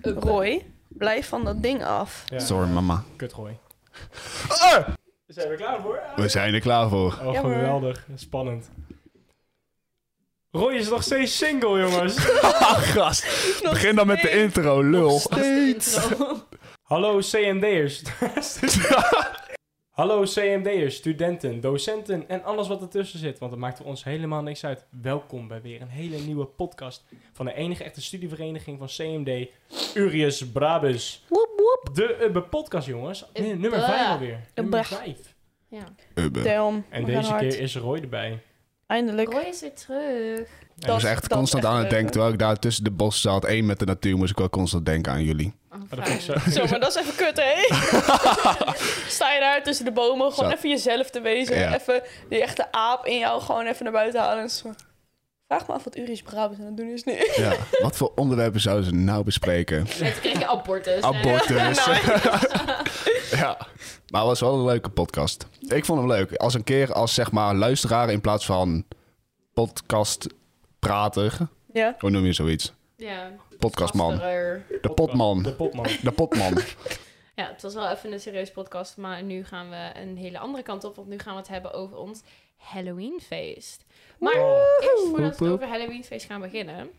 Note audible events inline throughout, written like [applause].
Roy, blijf van dat ding af. Ja, Sorry, mama. Kutrooi. Ah! Zijn we klaar voor? We zijn er klaar voor. Oh, geweldig. Spannend. Roy is nog steeds single, jongens. [laughs] Gast. Begin dan met de intro, lul. Hallo CMD'ers. [laughs] [laughs] Hallo CMD'ers, studenten, docenten en alles wat ertussen zit, want het maakt voor ons helemaal niks uit. Welkom bij weer een hele nieuwe podcast van de enige echte studievereniging van CMD, Urius Brabus. Woep woep. De Ubbe podcast, jongens. Nummer 5 alweer. Nummer Ubbe. 5. Ja. Ubbe. En deze keer is Roy erbij. Eindelijk. Roy is weer terug. Ik was echt constant aan het denken. hè? Terwijl ik daar tussen de bossen zat, één met de natuur, moest ik wel constant denken aan jullie. Oh, zo. Zo, maar dat is even kut, hè? [laughs] Sta je daar tussen de bomen, gewoon Zo. even jezelf te wezen. Ja. Even die echte aap in jou gewoon even naar buiten halen. En zo. Vraag me af wat Uri's Brabant aan het doen is nu. Ja. Wat voor onderwerpen zouden ze nou bespreken? En toen kreeg je abortus. Abortus. [laughs] Nou, [laughs] ja. Maar het was wel een leuke podcast. Ik vond hem leuk. Als een keer als zeg maar luisteraar in plaats van podcastprater. Ja. Hoe noem je zoiets? Ja. Podcastman. De potman. De potman. De potman. [laughs] Ja, het was wel even een serieuze podcast, maar nu gaan we een hele andere kant op, want nu gaan we het hebben over ons Halloweenfeest. Maar Oh. eerst voordat we over Halloweenfeest gaan beginnen,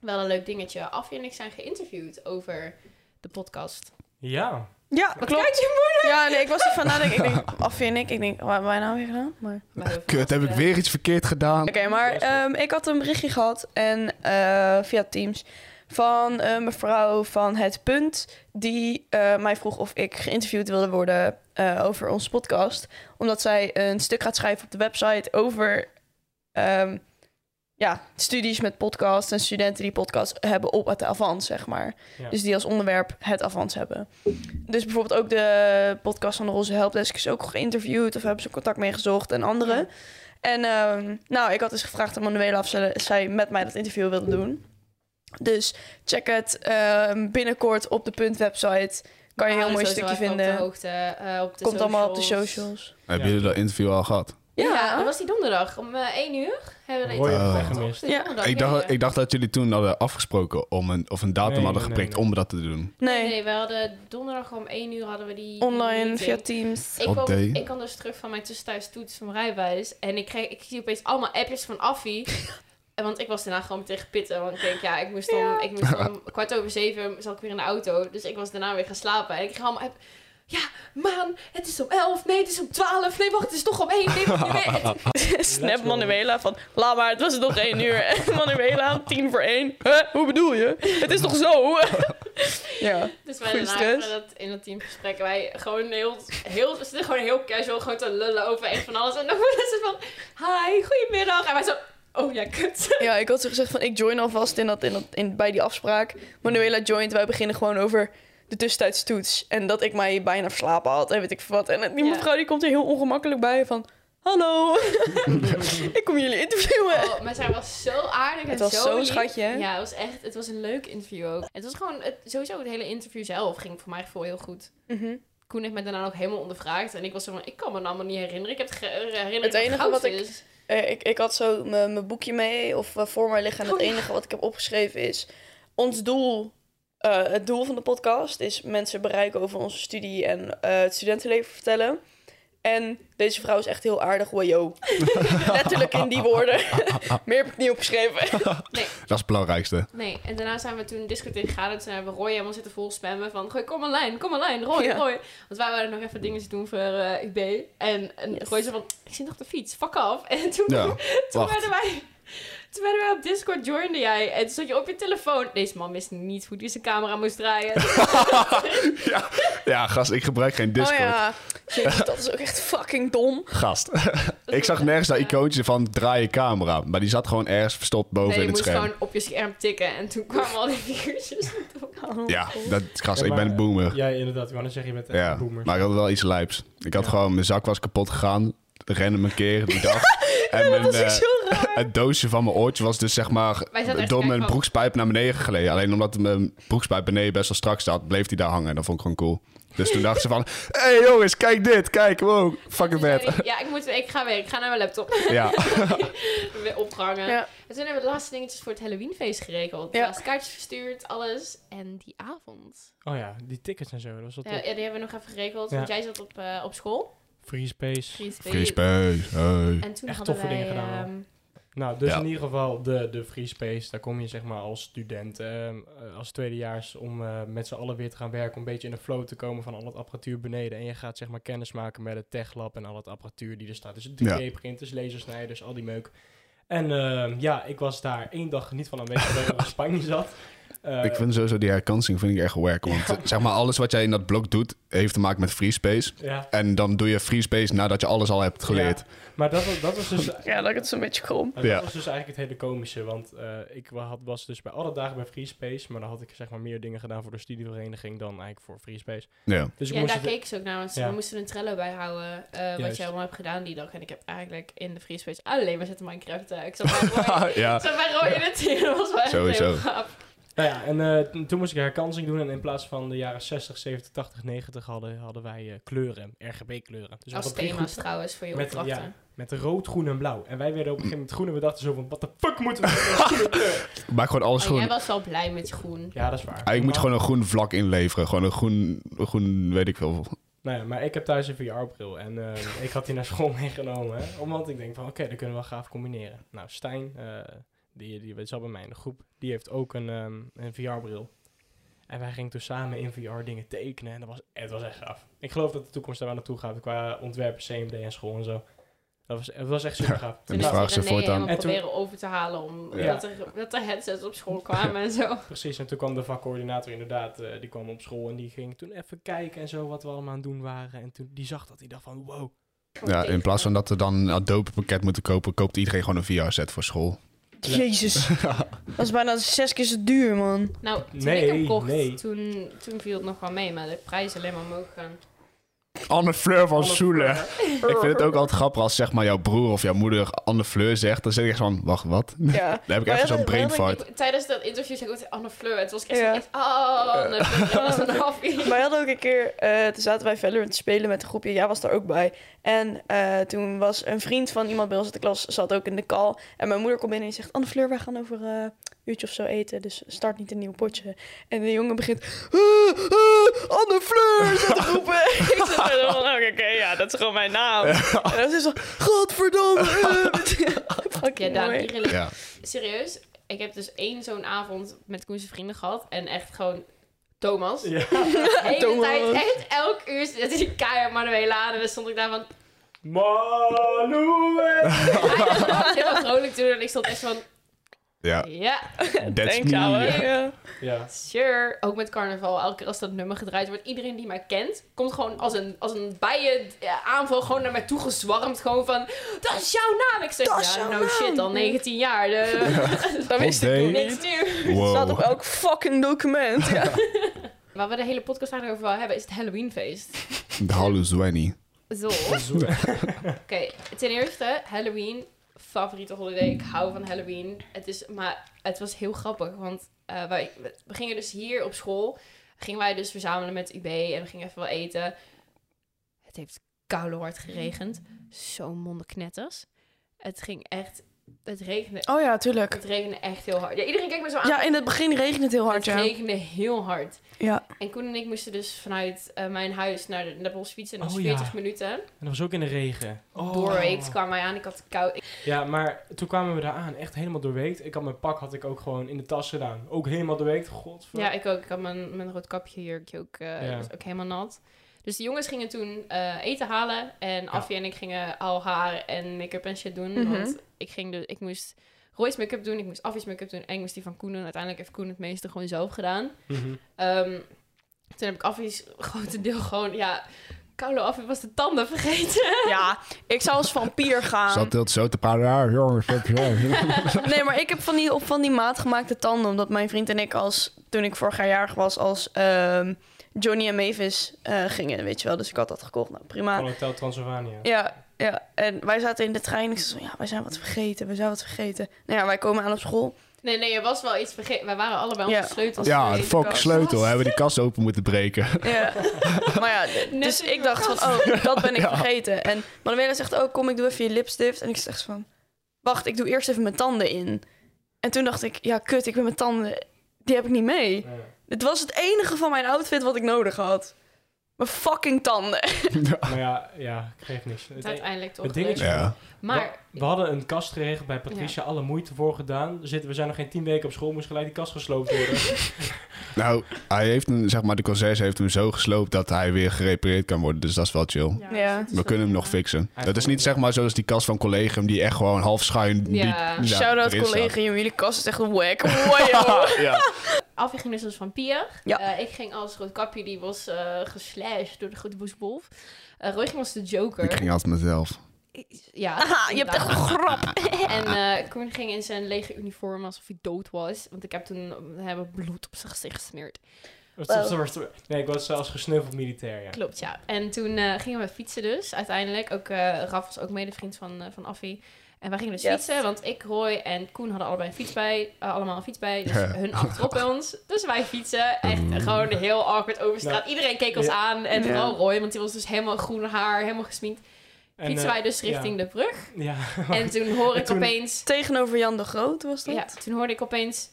wel een leuk dingetje. Affie en ik zijn geïnterviewd over de podcast. Ja. Ja, Wat klopt. kijkt je? Ja, nee, ik was ervan nadenken. Ik denk, Affie en ik, ik denk, wat hebben wij nou weer gedaan? Maar... Hebben Kut, heb ik weer iets verkeerd gedaan? Oké, maar ehm, ik had een berichtje gehad en eh, via Teams van een mevrouw van Het Punt die eh, mij vroeg of ik geïnterviewd wilde worden eh, over onze podcast, omdat zij een stuk gaat schrijven op de website over ehm, ja, studies met podcast en studenten die podcast hebben op het Avans, zeg maar. Ja. Dus die als onderwerp het Avans hebben. Dus bijvoorbeeld ook de podcast van de Roze Helpdesk is ook geïnterviewd of hebben ze contact mee gezocht en andere. Ja. En ehm, nou, ik had dus gevraagd aan Manuela of ze, zij met mij dat interview wilde doen. Dus check het ehm, binnenkort op de punt website. Kan je een heel mooi sowieso stukje vinden. Op de hoogte, eh, op de Komt allemaal op de socials. Hebben jullie dat interview al gehad? Ja, Ja. dat was die donderdag om eh 1 uur. Hebben we een Roy het gehad, gemist. toch? Ja. Ik dacht, ik dacht dat jullie toen hadden afgesproken om een, of een datum Nee, hadden geprikt nee. om dat te doen. Nee, Nee, we hadden donderdag om 1 uur hadden we die online meeting. via Teams. Ik kwam, ik kwam dus terug van mijn tussentijds toets van mijn rijbewijs. En ik, kreeg, ik zie opeens allemaal appjes van Affie. [laughs] En want ik was daarna gewoon meteen gepitten. Want ik denk, ja, ik moest om, Ja. ik moest om kwart over zeven zat ik weer in de auto. Dus ik was daarna weer gaan slapen. En ik kreeg allemaal app. Ja, maan, het is om 11. Nee, het is om 12. Nee, wacht, het is toch om 1. Nee, wacht, nee. [laughs] Snap Manuela van, laat maar, het was nog één uur. [laughs] En Manuela, tien voor één. Huh, hoe bedoel je? Het is toch zo? [laughs] ja. Dus wij Goeie daarna stress. in dat, in dat teamgesprek, wij gewoon heel, heel, we zitten gewoon heel casual, gewoon te lullen over echt van alles. En dan was het van, hi, goedemiddag. En wij zo, oh ja, kut. ja, ik had zo gezegd van, ik join alvast in dat, in dat, in, bij die afspraak. Manuela joint, wij beginnen gewoon over de tussentijds toets. En dat ik mij bijna verslapen had en weet ik wat. En die Ja. mevrouw die komt er heel ongemakkelijk bij van... Hallo, [laughs] ik kom jullie interviewen. Oh, maar zij was zo aardig en Het was zo lief. schatje, hè? Ja, het was echt, het was een leuk interview ook. Het was gewoon, het, sowieso het hele interview zelf ging voor mij gevoel heel goed. Mhm. Koen heeft me daarna nog helemaal ondervraagd. En ik was zo van, ik kan me het allemaal niet herinneren. Ik heb het ge- herinnering Het enige wat ik- is. Eh, ik, ik had zo mijn boekje mee, of eh, voor mij liggen. En het Oh, enige wat ik heb opgeschreven is... Ons doel, eh, het doel van de podcast is mensen bereiken over onze studie en eh, het studentenleven vertellen. En deze vrouw is echt heel aardig, wajo. [laughs] Letterlijk in die woorden. [laughs] Meer heb ik niet opgeschreven. [laughs] Nee, Dat is het belangrijkste. nee. En daarna zijn we toen discotheek gegaan. En toen hebben we Roy helemaal zitten vol spammen van... Gooi, kom online, kom online, Roy, Ja. Roy. Want wij waren nog even dingen te doen voor eh UB. En, en Yes. Roy zei van, ik zit nog op de fiets, fuck off. En toen, Ja, toen werden wij... Toen werden wij op Discord, joinde jij. En toen zat je op je telefoon. Deze man wist niet hoe hij zijn camera moest draaien. [laughs] ja, ja, gast, ik gebruik geen Discord. Oh ja. Jezus, dat is ook echt fucking dom. Gast. [laughs] ik zag nergens dat icoontje van draai je camera. Maar die zat gewoon ergens verstopt boven Nee, je in het moest scherm. gewoon op je scherm tikken. En toen kwamen al die figuurtjes. [laughs] Ja, dat, gast, Ja, ik ben een boomer. Ja, inderdaad. Ik wou net zeggen, je bent echt Ja, een boomer. maar ik had wel iets lijps. Ik had Ja. gewoon, mijn zak was kapot gegaan. Random een keer die dag. [laughs] en mijn, is eh, het doosje van mijn oortje was dus zeg maar door mijn broekspijp naar beneden geleden. Alleen omdat mijn broekspijp beneden best wel strak staat, bleef die daar hangen. Dat vond ik gewoon cool. Dus toen dachten ze van, hé [laughs] hey jongens, kijk dit, kijk, wow, fucking ik, Ja, ik, moet, ik ga weer. Ik ga naar mijn laptop. Ja, [laughs] weer opgehangen. Ja. En toen hebben we de laatste dingetjes voor het Halloweenfeest geregeld. De Ja. laatste kaartjes verstuurd, alles. En die avond. Oh ja, die tickets en zo, dat was wel Ja, ja, die hebben we nog even geregeld. Ja. Want jij zat op, eh, op school. Free space. Free Space. free space, hey. En toen Echt hadden toffe wij... dingen gedaan, ehm, Nou, dus Ja. in ieder geval de, de Free Space. Daar kom je zeg maar als student, ehm, eh, als tweedejaars, om eh, met z'n allen weer te gaan werken. Om een beetje in de flow te komen van al het apparatuur beneden. En je gaat zeg maar kennis maken met het techlab en al het apparatuur die er staat. Dus 3D-printers, lasersnijders, al die meuk. En ehm, ja, ik was daar één dag niet van aanwezig dat ik in Spanje zat. Eh, ik vind sowieso die herkansing vind ik echt werk. Want zeg maar, alles wat jij in dat blok doet, heeft te maken met free space. ja, En dan doe je free space nadat je alles al hebt geleerd. Ja, maar dat was, dat was dus Ja, dat is een beetje krom. Maar dat Ja. was dus eigenlijk het hele komische, want eh, ik had, was dus bij alle dagen bij Free Space, maar dan had ik zeg maar meer dingen gedaan voor de studievereniging dan eigenlijk voor Free Space. Ja. Dus ik ja, moest daar keken ze ook naar, want we moesten een Trello bijhouden. eh wat jij allemaal hebt gedaan die dag. En ik heb eigenlijk in de Free Space alleen maar zitten Minecraft. ik zat bij [laughs] Roy, ik ja, zat bij Roy in het team. [laughs] Dat was wel echt Sowieso. Nou ja, en eh, toen moest ik herkansing doen en in plaats van de jaren 60, 70, 80, 90 hadden, hadden wij eh, kleuren, RGB-kleuren. Dus Als thema's trouwens voor je Met- opdrachten. ja. met rood, groen en blauw. En wij werden op een gegeven moment groen en we dachten zo van, wat de fuck moeten we [laughs] met kleur? maak gewoon alles Maar groen. jij was wel blij met je groen. Ja, dat is waar. Ah, ik moet Maar- gewoon een groen vlak inleveren. Gewoon een groen, groen weet ik veel. Nou ja, maar ik heb thuis een VR-bril en eh, ik had die naar school [laughs] meegenomen. Hè, omdat ik denk van, oké, dat kunnen we wel gaaf combineren. Nou, Stijn, die, die zat bij mij in de groep, die heeft ook een, ehm, een VR-bril. En wij gingen toen samen in VR dingen tekenen en dat was, het was echt gaaf. Ik geloof dat de toekomst daar wel naartoe gaat qua ontwerpen, CMD en school en zo. Dat was, het was echt super gaaf. En Toen is vraag er René voortaan. En toen- proberen over te halen om Ja. dat, er, dat er headsets op school kwamen en zo. [laughs] Precies, en toen kwam de vakcoördinator inderdaad, eh, die kwam op school en die ging toen even kijken en zo wat we allemaal aan het doen waren. En toen die zag dat, die dacht van, wow. Ja, in plaats van dat we dan een Adobe pakket moeten kopen, koopt iedereen gewoon een VR-set voor school. Jezus. [laughs] Dat is bijna zes keer zo duur, man. Nou, toen Nee, ik hem kocht, nee. toen, toen viel het nog wel mee, maar de prijs is alleen maar omhoog gegaan. Anne Fleur van Soelen. Ik vind het ook altijd grappig als zeg maar jouw broer of jouw moeder Anne Fleur zegt. Dan zeg ik echt van, wacht, wat? Ja. [laughs] Dan heb ik even ja, zo'n brain fart. Ik- tijdens dat interview zei ik ook Anne Fleur. Het was echt Ja. zo echt, oh, Anne Fleur. Dat was een [laughs] half uur. Maar we hadden ook een keer, eh, toen zaten wij Valorant te spelen met een groepje. Jij was daar ook bij. En eh, toen was een vriend van iemand bij ons in de klas, zat ook in de call. En mijn moeder komt binnen en zegt, Anne Fleur, wij gaan over eh, uurtje of zo eten. Dus start niet een nieuw potje. En de jongen begint, "Ah, ah, Anne Fleur, [laughs] zit te roepen. [laughs] ik zit er zo van, oké, oké, ja, dat is gewoon mijn naam. En dan is zo, godverdomme. [laughs] Ja, Fucking mooi. hier Ja. serieus. Ik heb dus één zo'n avond met Koen's vrienden gehad. En echt gewoon Thomas. Ja. De hele Thomas. tijd, echt elk uur zette hij keihard Manuela aan. En dan stond ik daar van... Manuel! Hij was heel vrolijk toen. En ik stond echt van... Ja, Ja, that's me. Ja. Ja. sure. Ook met carnaval. Elke keer als dat nummer gedraaid wordt. Iedereen die mij kent, komt gewoon als een, als een bijen ja, aanval gewoon naar mij toe gezwarmd. Gewoon van, dat is jouw naam. Ik zeg, Dat is ja, jouw no naam. shit, al 19 jaar. De, [laughs] Dat wist ik nog niks niet. Het staat op elk fucking document. Ja. [laughs] Waar we de hele podcast eigenlijk over hebben, is het Halloweenfeest. De Halloween. Zo. Oké, ten eerste, Halloween, favoriete holiday. Ik hou van Halloween. Het is, maar het was heel grappig, want eh, wij, we gingen dus hier op school, gingen wij dus verzamelen met UB en we gingen even wel eten. Het heeft koude hard geregend. Zo'n mondeknetters. Het ging echt, het regende, Oh ja, tuurlijk. het regende echt heel hard. Ja, iedereen kijkt me zo aan. Ja, in het begin regent het heel hard, het ja. regende heel hard. Ja. En Koen en ik moesten dus vanuit eh, mijn huis naar de, naar de bos fietsen. En dat Oh, was ja. 40 minuten. En dat was ook in de regen. Oh. Doorweekt kwamen wij aan. Ik had koud. Ja, maar toen kwamen we daar aan. Echt helemaal doorweekt. Ik had mijn pak had ik ook gewoon in de tas gedaan. Ook helemaal doorweekt. Godver. Ja, ik ook. Ik had mijn, mijn rood kapje hier ook, eh, Ja. was ook helemaal nat. Dus de jongens gingen toen eh, eten halen. En Affie en ik gingen al haar en make-up en shit doen. Mhm. Want ik, ging dus, ik moest Roy's make-up doen. Ik moest Affie's make-up doen. En ik moest die van Koen doen. Uiteindelijk heeft Koen het meeste gewoon zelf gedaan. Mhm. Ehm, toen heb ik Affie's [laughs] grotendeel gewoon... Ja, koude Affie was de tanden vergeten. Ja, ik zou als vampier gaan. Zat heel zo te praten. Ja, jongens, ja. [laughs] Nee, maar ik heb van die, op van die maatgemaakte tanden. Omdat mijn vriend en ik, als, toen ik vorig jaar jarig was, als ehm, Johnny en Mavis eh, gingen, weet je wel. Dus ik had dat gekocht. Nou, prima. Van Hotel Transylvania. Ja, Ja, en wij zaten in de trein. Ik zei zo, ja, wij zijn wat vergeten, we zijn wat vergeten. Nou ja, wij komen aan op school. Nee, nee, er was wel iets vergeten. Wij waren allebei Ja. onze sleutels. Ja, de Kast. sleutel. Hebben we die kast open moeten breken. Ja. [laughs] maar ja, dus ik dacht van, oh, dat ben ik Ja. vergeten. En Manuela zegt, oh, kom, ik doe even je lipstift. En ik zeg van, wacht, ik doe eerst even mijn tanden in. En toen dacht ik, ja, kut, ik ben mijn tanden, die heb ik niet mee. Ja. Het was het enige van mijn outfit wat ik nodig had. Mijn fucking tanden. [laughs] [laughs] Maar ja, ja, ik geef niks. Het uiteindelijk toch het ding is- gelukt. Ja. Maar we, we hadden een kast geregeld bij Patricia, alle moeite voor gedaan. Zitten, we zijn nog geen tien weken op school, moest gelijk die kast gesloopt worden. [laughs] Nou, hij heeft hem, zeg maar, de conciërge heeft hem zo gesloopt dat hij weer gerepareerd kan worden. Dus dat is wel chill. Ja. We kunnen hem nog fixen. Dat is niet zeg maar zoals die kast van Collegium die echt gewoon half schuin... Ja. die- Shout-out collega, jullie kast is echt wack. Wow. ja. Alfie ging dus als vampier. Ja. Eh, ik ging als roodkapje, die was eh geslashed door de grote boeswolf. Eh Roy ging als de Joker. Ik ging altijd mezelf. Ja, Aha, je hebt echt een grap. [laughs] En eh Koen ging in zijn lege uniform alsof hij dood was. Want ik heb toen we hebben bloed op zijn gezicht gesmeerd. Nee, ik was zelfs gesneuveld militair, ja. Klopt, ja. En toen eh, gingen we fietsen dus, uiteindelijk. Ook, eh Raf was ook medevriend van, uh, van Affie. En wij gingen dus Yes. fietsen, want ik, Roy en Koen hadden allebei een fiets bij. eh, allemaal een fiets bij, dus Ja. hun achterop bij ons. Dus wij fietsen, echt gewoon heel awkward over straat. Iedereen keek ons Ja. aan, en Ja. vooral Roy, want die was dus helemaal groen haar, helemaal gesminkt. En, Fietsen eh, wij dus richting de brug. Ja. En toen hoor ik toen- opeens... Tegenover Jan de Groot was dat? Ja, toen hoorde ik opeens...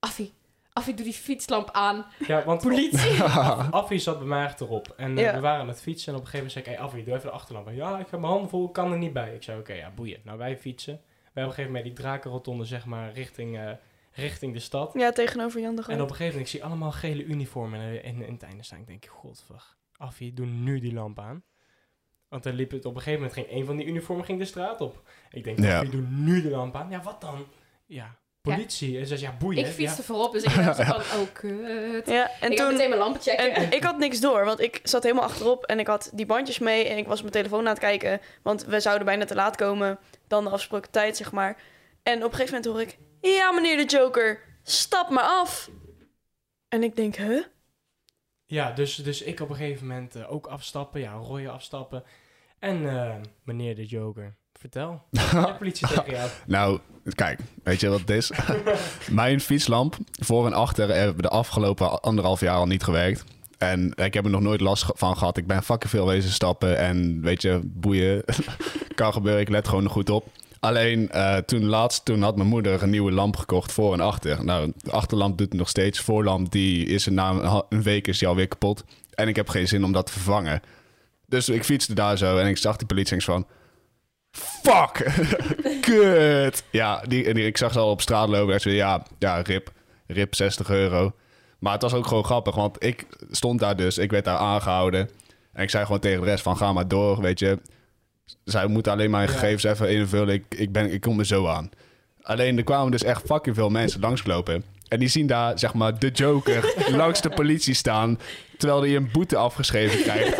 Affie, Affie, doe die fietslamp aan. ja, want Politie. [laughs] [laughs] Affie zat bij mij achterop. En eh, Ja. we waren aan het fietsen. En op een gegeven moment zei ik, hey Affie, doe even de achterlamp. aan. Ja, ik heb mijn handen vol, ik kan er niet bij. Ik zei, oké, ja, boeien. Nou, wij fietsen. Wij hebben op een gegeven moment die drakenrotonde, zeg maar, richting, eh, richting de stad. Ja, tegenover Jan de En Groot. op een gegeven moment, ik zie allemaal gele uniformen in, in, in het einde staan. Ik denk, godver, Affie, doe nu die lamp aan. Want dan liep het op een gegeven moment, ging een van die uniformen ging de straat op. Ik denk, Ja. Affie, doe nu de lamp aan. Ja, wat dan? Ja, politie. En ze zei, ja, boeien. Ik fietste Ja. voorop, dus ik dacht [laughs] van, oh kut. Ja, en ik had toen... meteen mijn lampen checken. En ik had niks door, want ik zat helemaal achterop en ik had die bandjes mee en ik was mijn telefoon aan het kijken, want we zouden bijna te laat komen dan de afgesproken tijd, zeg maar. En op een gegeven moment hoor ik, ja meneer de Joker, stap maar af. En ik denk, huh? Ja, dus, dus ik op een gegeven moment eh, ook afstappen. Ja, Roy afstappen. En eh, meneer de Joker, vertel. [laughs] De politie [laughs] tegen jou. Nou, kijk, weet je wat het is? [laughs] Mijn fietslamp voor en achter hebben de afgelopen anderhalf jaar al niet gewerkt. En ik heb er nog nooit last van gehad. Ik ben fucking veel wezen stappen en weet je, boeien. kan gebeuren, ik let gewoon nog goed op. Alleen eh, toen laatst, toen had mijn moeder een nieuwe lamp gekocht voor en achter. Nou, de achterlamp doet het nog steeds. Voorlamp, die is er na een, week is die alweer kapot. En ik heb geen zin om dat te vervangen. Dus ik fietste daar zo en ik zag die politie en ik van... Fuck! [laughs] Kut! Ja, die, die, ik zag ze al op straat lopen en ze ja, ja, rip. Rip 60 euro. Maar het was ook gewoon grappig, want ik stond daar dus. Ik werd daar aangehouden. En ik zei gewoon tegen de rest van, ga maar door, weet je. Zij moeten alleen mijn Ja. gegevens even invullen. Ik, ik, ben, ik kom er zo aan. Alleen er kwamen dus echt fucking veel mensen langsgelopen. En die zien daar, zeg maar, de Joker [laughs] langs de politie staan... terwijl hij een boete afgeschreven krijgt.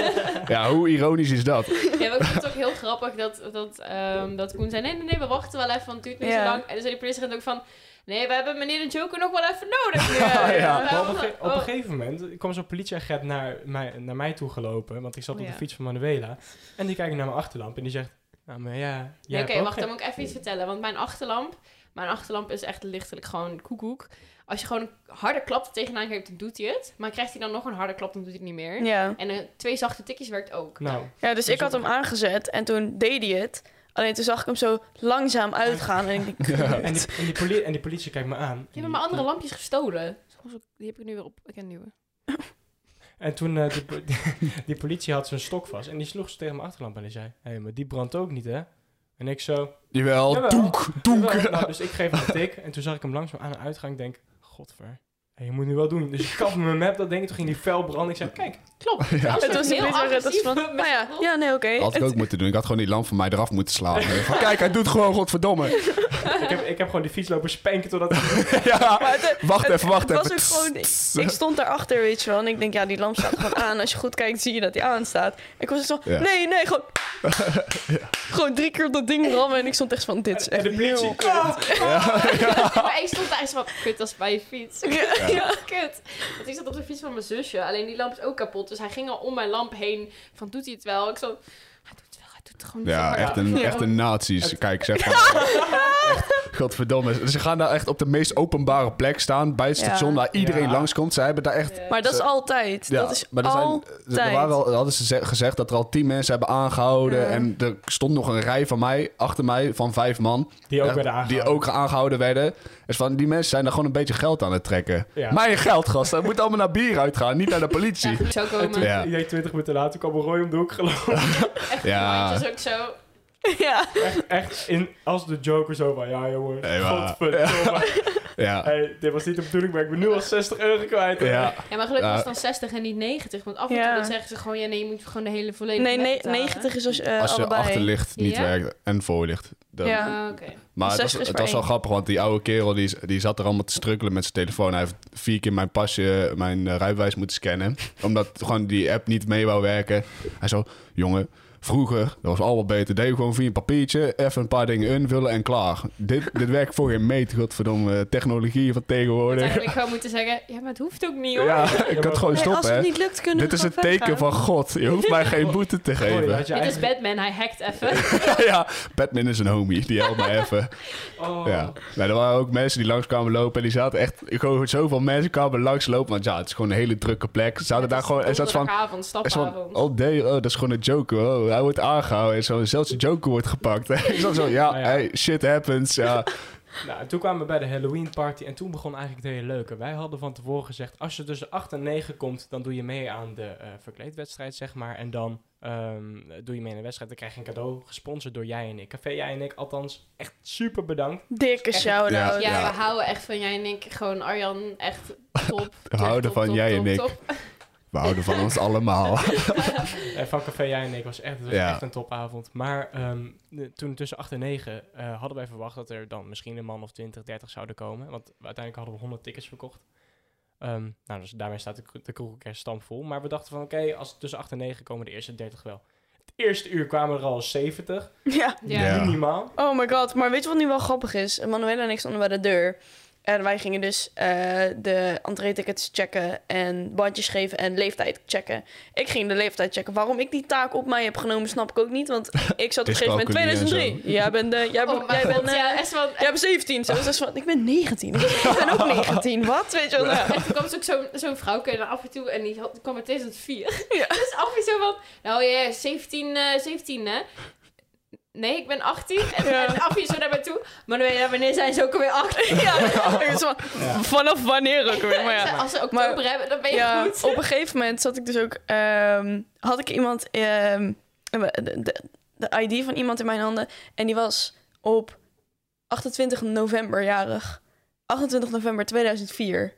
Ja, hoe ironisch is dat? Ja, maar ik vond het ook heel grappig dat, dat, ehm, dat Koen zei... Nee, nee, nee, we wachten wel even, want het duurt niet Ja. zo lang. En dan zei die politieagent ook van... Nee, we hebben meneer de Joker nog wel even nodig. [laughs] nu." Ja. Maar op, een ge- op oh. een gegeven moment kwam zo'n politieagent naar mij, naar mij toe gelopen. Want ik zat op de ja. fiets van Manuela. En die kijkt naar mijn achterlamp en die zegt... Nou, maar ja... Ja, jij Oké, ook wacht, dan moet ik even iets vertellen. Want mijn achterlamp... Mijn achterlamp is echt lichtelijk gewoon koekoek. Als je gewoon een harde klap er tegenaan geeft, dan doet hij het. Maar krijgt hij dan nog een harde klap, dan doet hij het niet meer. Ja. En eh, twee zachte tikjes werkt ook. Nou, ja, dus ik had hem aangezet en toen deed hij het. Alleen toen zag ik hem zo langzaam uitgaan en ik denk, [laughs] en, die, en, die en die politie kijkt me aan. Je hebt mijn andere lampjes gestolen. Die heb ik nu weer op. Ik heb een nieuwe. En toen, eh, die, po- [laughs] die politie had zijn stok vast. En die sloeg ze tegen mijn achterlamp en die zei... Hé, hey, maar die brandt ook niet, hè? En ik zo... Jawel, Jawel. doek, doek. Jawel, nou, dus ik geef hem een tik. En toen zag ik hem langzaam aan en uitgaan. Ik denk, godver. Hey, je moet nu wel doen. Dus ik gaf hem mijn map, dat denk ik. Toen ging die fel branden. Ik zei, kijk. Klopt. Ja. Als toen was heel als van, agressief met nou ja, ja, nee, oké. Had ik ook moeten doen. Ik had gewoon die lamp van mij eraf moeten slaan. [laughs] Van, kijk, hij doet gewoon, godverdomme. Ik heb, ik heb gewoon die fiets lopen spanken totdat... [laughs] ja, het- wacht het- even, wacht het even. was ook gewoon, ik, ik stond daarachter, weet je wel. En ik denk, ja, die lamp staat gewoon aan. Als je goed kijkt, zie je dat die aanstaat. Ik was zo, Ja. nee, nee, gewoon... [laughs] Gewoon drie keer op dat ding rammen. En ik stond echt van, dit is En echt de heel kut. Maar ik stond daar zo van, kut, dat is bij je fiets. Ja, kut. Want ik zat op de fiets van mijn zusje. Alleen die lamp is ook kapot. Dus hij ging al om mijn lamp heen. Van, doet hij het wel? Ik zo, hij doet het wel, hij doet het gewoon Ja, echt een, echt een nazi's. Kijk, zeg [laughs] maar. Echt, Godverdomme. Ze gaan daar echt op de meest openbare plek staan. Bij het Ja. station waar iedereen Ja. langskomt. Ze hebben daar echt... Ja. Maar dat is altijd. Ja, dat is maar er, zijn, altijd. er waren al, hadden ze ze- gezegd dat er al tien mensen hebben aangehouden. Ja. En er stond nog een rij van mij, achter mij, van vijf man. Die ook Echt, werden aangehouden. Die ook aangehouden werden. Dus van, die mensen zijn daar gewoon een beetje geld aan het trekken. Ja. Mijn geld, gast. Dat moet allemaal naar bier uitgaan, niet naar de politie. zo En komen. ik denk 20 minuten later kwam Roy om de hoek gelopen. [laughs] Ja. Het is ook zo. [laughs] Ja. Echt, echt in, als de Joker zo van, ja jongens, maar- godverdomme. [laughs] Ja. Hey, dit was niet de bedoeling, maar ik ben nu al 60 euro kwijt. Ja. Ja, maar gelukkig Ja. was het dan 60 en niet 90. Want af en Ja. toe dan zeggen ze gewoon, ja nee, je moet gewoon de hele volledige Nee, nee betalen. 90 is als, eh, Als je allebei. achterlicht niet Ja? werkt en voorlicht. Dan- Ja. Ah, oké. Maar het was, 60 is het was wel grappig, want die oude kerel die, die zat er allemaal te strukkelen met zijn telefoon. Hij heeft vier keer mijn pasje, mijn uh, rijbewijs moeten scannen. omdat gewoon die app niet mee wou werken. Hij zo, jongen, vroeger, dat was allemaal beter. Deed je gewoon via een papiertje, even een paar dingen invullen en klaar. Dit, [laughs] dit werkt voor geen meet, godverdomme, technologie van Ik tegenwoordig. eigenlijk gewoon moeten zeggen, ja, maar het hoeft ook niet hoor. Ja, [laughs] ik maar- kan het gewoon Nee, als stoppen, het hè. niet lukt, kunnen Dit we is een gewoon teken van God. Je hoeft mij geen boete te geven. je Dit is Batman, hij hackt even. [laughs] ja, Batman is een homie. Die helpt mij even. Oh. Ja. Nou, er waren ook mensen die langs kwamen lopen. En die zaten echt... Gewoon zoveel mensen kwamen langs lopen. Want ja, het is gewoon een hele drukke plek. Ze zaten daar gewoon... En zat van... Van, stapavond. oh oh, dat is gewoon een joker. Oh, hij wordt aangehouden. En zo, zelfs de joker wordt gepakt. [laughs] ik zat zo, ja, Ah, ja. Hey, shit happens. Ja. [laughs] Nou, toen kwamen we bij de Halloween party en toen begon eigenlijk het hele leuke. Wij hadden van tevoren gezegd, als je tussen 8 en 9 komt, dan doe je mee aan de eh, verkleedwedstrijd, zeg maar. En dan ehm, doe je mee in de wedstrijd. Dan krijg je een cadeau, gesponsord door jij en ik. Café jij en ik, althans, echt super bedankt. Dikke Echt- shout-out. Ja, Ja. we houden echt van jij en ik. Gewoon Arjan, echt top. [laughs] We houden Top, van top, jij top, en ik. We houden van ons allemaal. [laughs] En van Café jij en ik was echt, het was Ja. echt een topavond. Maar ehm, de- toen tussen 8 en 9 eh, hadden wij verwacht dat er dan misschien een man of 20, 30 zouden komen. Want uiteindelijk hadden we 100 tickets verkocht. Ehm, nou, dus daarmee staat de, de kroegorkest stampvol. Maar we dachten van, oké, als tussen 8 en 9 komen de eerste 30 wel. Het eerste uur kwamen er al 70. Ja. Ja. Ja. Minimaal. Oh my god, maar weet je wat nu wel grappig is? Manuela en ik stonden bij de deur. En wij gingen dus eh, de entree-tickets checken en bandjes geven en leeftijd checken. Ik ging de leeftijd checken. Waarom ik die taak op mij heb genomen, snap ik ook niet. Want [laughs] ik zat op een gegeven moment Dyscalculie en 2003. Jij bent, eh, jij, Oh jij, bent, eh, ja, echt van... jij bent 17. Zo, dus van, ik ben 19. Ik ben ook [laughs] 19. Wat? Weet je wel? nou. En toen kwam dus ook zo'n zo'n vrouwke af en toe en die had, kwam uit 2004. Ja. [laughs] Dus af en toe van, nou ja, 17, eh 17 hè? Nee, ik ben 18. En, Ja. en af en toe zo naar mij toe. Maar dan weet je, wanneer zijn ze ook alweer 18? [laughs] Ja, [laughs] ik was van, vanaf wanneer ook weer? Maar ja. Als ze oktober Maar- hebben, dan ben je ja, goed. op een gegeven moment zat ik dus ook... ehm, had ik iemand... ehm, de, de, de ID van iemand in mijn handen. En die was op 28 november jarig. 28 november 2004.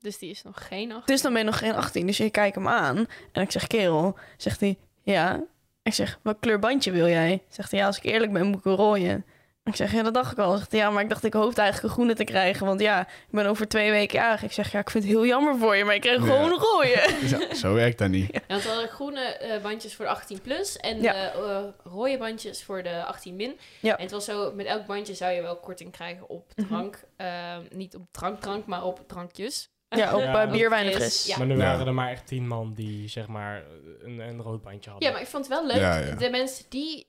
Dus die is nog geen 18. Dus dan ben je nog geen 18. Dus je kijkt hem aan. En ik zeg, kerel. Zegt hij, ja. Ik zeg, wat kleur bandje wil jij? Zegt hij, ja, als ik eerlijk ben, moet ik een rooien. Ik zeg, ja, dat dacht ik al. Zegt hij, ja, maar ik dacht, ik hoopte eigenlijk een groene te krijgen. Want ja, ik ben over twee weken jarig. Ik zeg, ja, ik vind het heel jammer voor je. Maar ik kreeg Ja. gewoon een rooien. [laughs] Ja, zo werkt dat niet. En het hadden groene eh, bandjes voor de 18 plus en Ja. de eh, rode bandjes voor de 18 min. Ja. En het was zo, met elk bandje zou je wel korting krijgen op Mhm. drank. Ehm, niet op drank, drank, maar op drankjes. Ja, op Ja. ja. Maar nu Ja. waren er maar echt 10 man die, zeg maar, een, een rood bandje hadden. Ja, maar ik vond het wel leuk. Ja, ja. De mensen die,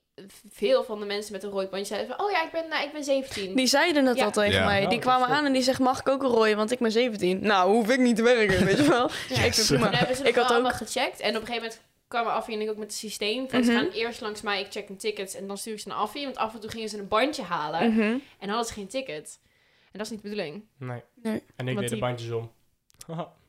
veel van de mensen met een rood bandje zeiden van, oh ja, ik ben, nou, ik ben 17. Die zeiden het Ja. al tegen Ja. mij. Oh, Die kwamen aan en die zegt, mag ik ook een rooien? Want ik ben 17. Nou, hoef ik niet te werken, weet je wel. Ja. Ik hebben ze Ik had ook- allemaal gecheckt. En op een gegeven moment kwamen Affie en ik ook met het systeem. Van, Ze Mhm. gaan eerst langs mij, ik check een ticket en dan stuur ik ze naar Affie. Want af en toe gingen ze een bandje halen Mhm. en hadden ze geen ticket. En dat is niet de bedoeling. Nee. Nee. En ik Want deed de bandjes om.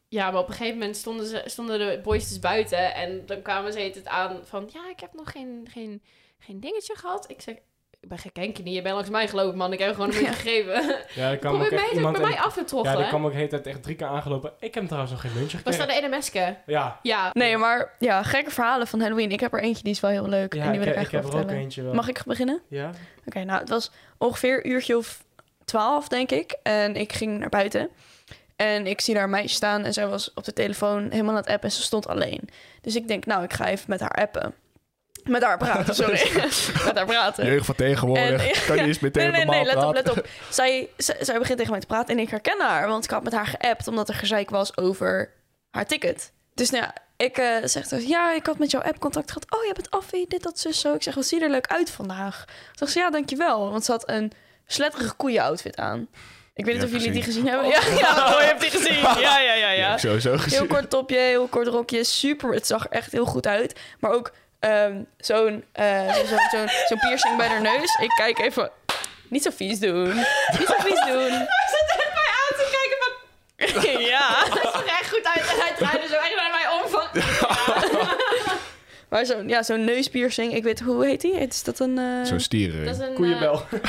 Ja, maar op een gegeven moment stonden, ze, stonden de boys dus buiten. En dan kwamen ze het aan van... Ja, ik heb nog geen, geen, geen dingetje gehad. Ik zeg... Ik ben geen kenker niet. Je bent langs mij gelopen, man. Ik heb gewoon een beetje Ja. gegeven. [laughs] ja, er kwam ook ook iemand... bij mij in- af te troggelen. ja, die kwam ook de hele tijd echt drie keer aangelopen. Ik heb trouwens nog geen muntje Was gekregen. dat de NMS'ke? Ja. Ja. Nee, maar ja, gekke verhalen van Halloween. Ik heb er eentje, die is wel heel leuk. Ja, en die wil ik, ik, ik heb eigenlijk er ook vertellen. eentje wel. Mag ik beginnen? Ja? Oké, nou, het was ongeveer een uurtje of twaalf, denk ik. En ik ging naar buiten. En ik zie daar een meisje staan en zij was op de telefoon helemaal aan het appen en ze stond alleen. Dus ik denk, nou, ik ga even met haar appen. Met haar praten, sorry. [laughs] met haar praten. Jeugd van tegenwoordig. En- kan je eens meteen [laughs] Nee, nee, nee, let op, let op. Zij, zij, zij begint tegen mij te praten en ik herken haar. Want ik had met haar geappt omdat er gezeik was over haar ticket. Dus nou ja, ik uh, zeg dus, ja, ik had met jouw app contact gehad. Oh, je bent Affie, dit, dat, zus, zo. Ik zeg, wat zie je er leuk uit vandaag? Zeg ze, ja, dankjewel. Want ze had een sletterige koeien-outfit aan. Ik weet niet of jullie die gezien hebben. Ja, ja, [laughs] oh, je hebt die gezien. Ja, ja, ja, ja. Ja, sowieso gezien. Heel kort topje, heel kort rokje. Super, het zag er echt heel goed uit. Maar ook um, zo'n uh, zo, zo, zo piercing bij haar neus. Ik kijk even... Niet zo vies doen. Niet zo vies doen. [laughs] Hij zit echt mij aan te kijken van... [laughs] ja. Dat zag er echt goed uit. En hij draaide zo echt naar mij om van... Ja. Maar zo'n ja, zo'n neuspiercing, ik weet hoe heet die? Is dat een... Uh... Zo'n stierenring. Dat is een... Koeienbel. Uh,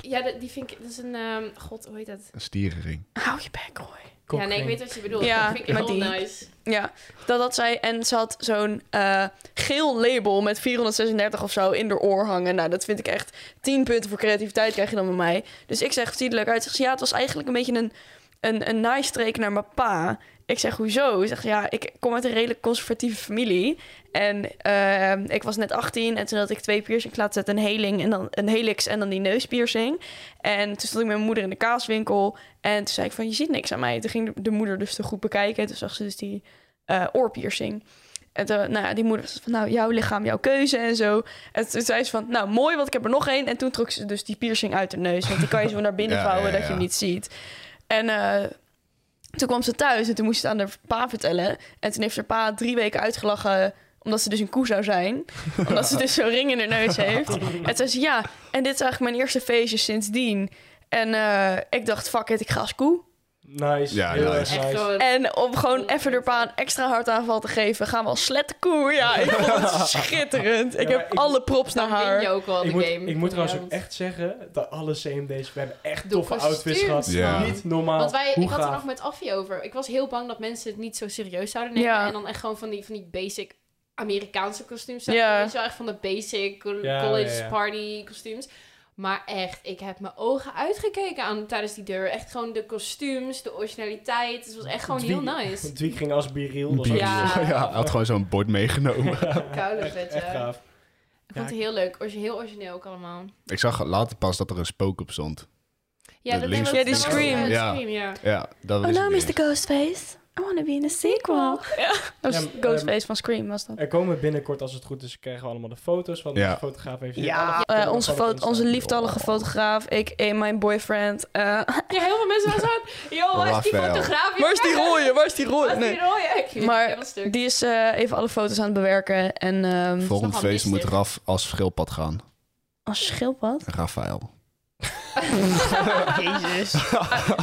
ja, die vind ik... Dat is een... Um, God, hoe heet dat? Een stierenring. Hou je bek, hoor. Ja, nee, ik weet wat je bedoelt. Ja, dat vind ik heel die. nice. Ja, dat had zij. En ze had zo'n uh, geel label met 436 of zo in de oor hangen. Nou, dat vind ik echt 10 punten voor creativiteit krijg je dan bij mij. Dus ik zeg, ziet er leuk uit. Zeg ze, ja, het was eigenlijk een beetje een, een, een naaistreek naar mijn pa. Ik zeg, hoezo? Ik zeg, ja, ik kom uit een redelijk conservatieve familie. En uh, ik was net 18 en toen had ik twee piercings laten zetten. Een heling en dan een helix en dan die neuspiercing. En toen stond ik met mijn moeder in de kaaswinkel. En toen zei ik van, je ziet niks aan mij. Toen ging de, de moeder dus te goed bekijken. En toen zag ze dus die uh, oorpiercing. En toen, nou ja, die moeder zei van, nou, jouw lichaam, jouw keuze en zo. En toen zei ze van, nou, mooi, want ik heb er nog één. En toen trok ze dus die piercing uit de neus. Want die kan je zo naar binnen Ja, vouwen, ja, dat je hem niet ziet. En uh, toen kwam ze thuis en toen moest ze het aan haar pa vertellen. En toen heeft haar pa drie weken uitgelachen omdat ze dus een koe zou zijn. [laughs] omdat ze dus zo'n ring in haar neus heeft. En toen zei ze, ja, en dit is eigenlijk mijn eerste feestje sindsdien. En uh, ik dacht, fuck it, ik ga als koe. Nice. Ja, heel nice. Echt nice. En om gewoon even haar pa een extra hartaanval te geven, gaan we als slettenkoe. Ja, ik vond het [laughs] schitterend. Ik Ja, heb ik- alle props naar win je haar. ook wel de Ik moet, game. ik moet trouwens ook echt zeggen dat alle CMD's, we hebben echt De toffe outfits gehad. Ja. Niet normaal. Want wij, Hoe ik had er nog met Affie over. Ik was heel bang dat mensen het niet zo serieus zouden nemen. Ja. En dan echt gewoon van die, van die basic Amerikaanse kostuums. Ja. Wel, echt van de basic college ja, ja. party kostuums. Maar echt, ik heb mijn ogen uitgekeken aan, tijdens die deur. Echt gewoon de kostuums, de originaliteit. Het was echt gewoon heel nice. [laughs] Dwiek ging als biriel. Ja. zo. [laughs] Ja, hij had gewoon zo'n bord meegenomen. [laughs] Koude vet, echt ja. gaaf. Ik vond het heel leuk. Heel origineel ook allemaal. Ik zag later pas dat er een spook op stond. Ja, De dat links- Ja, die dat was, Scream. Ja. Ja. Ja, dat Oh, is nou, het Mr. Ghostface. I wanna be in a sequel. Ja, dat was Ja, maar, Ghostface van Scream, was dat. Er komen binnenkort, als het goed is, krijgen we allemaal de foto's van Ja. de fotograaf. Heeft Ja, eh, onze, foto, onze lieftallige fotograaf, ik en mijn boyfriend. eh, Ja, heel veel mensen waren zo... Yo, waar is die fotograaf? waar is die rode? Waar is die Waar rode? is die Nee. Maar. Die is eh, even alle foto's aan het bewerken. En ehm Volgend feest moet. Raf als schildpad gaan. als schildpad. Rafael. [laughs] Jezus.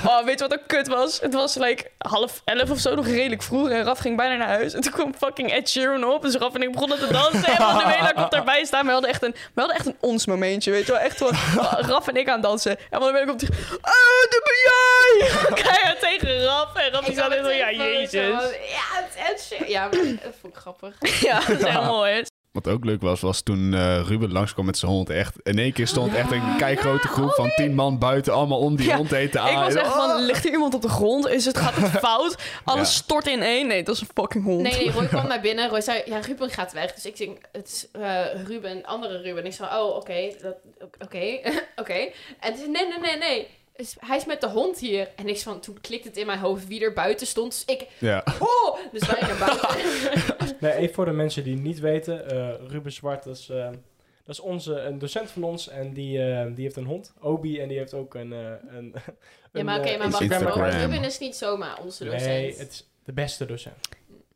oh, weet je wat ook kut was? Het was like half elf of zo, nog redelijk vroeg. En Raf ging bijna naar huis. En toen kwam fucking Ed Sheeran op. Dus Raf en ik begonnen te dansen. En Manuela komt [laughs] daarbij staan. We hadden echt een, we hadden echt een ons momentje, weet je wel. Echt gewoon [laughs] Raf en ik aan het dansen. En Manuela komt tegen... Ah, dat ben jij! Keihard tegen Raf. En Raf staat zo... Ja, jezus. Ja, het is Ed Sheeran. Ja, maar dat vond ik grappig. Ja, dat is echt mooi. Wat ook leuk was, was toen eh, Ruben langskwam met zijn hond. Echt, in één keer stond echt een kijkgrote groep van tien man buiten. Allemaal om die Ja, hond heen te Ik was echt van, ligt hier iemand op de grond? Is het, gaat het [laughs] fout? Alles Ja. stort in één? Nee, dat is een fucking hond. Nee, nee, Roy [laughs] kwam naar binnen. Roy zei, ja, Ruben gaat weg. Dus ik zeg, het is eh, Ruben, andere Ruben. Ik zei, oh, oké, dat- oké, [laughs] oké. En toen zei, nee, nee, nee, nee. Dus hij is met de hond hier. En ik van, toen klikte het in mijn hoofd wie er buiten stond. Dus ik, Ja. oh! Dus wij naar buiten. [laughs] Nee, even voor de mensen die het niet weten. eh, Ruben Zwart, dat is, eh, dat is onze, een docent van ons. En die, eh, die heeft een hond, Obi. En die heeft ook een... eh, een [laughs] Ja, maar oké, maar wacht even. Ruben is niet zomaar onze docent. Nee, het is de beste docent.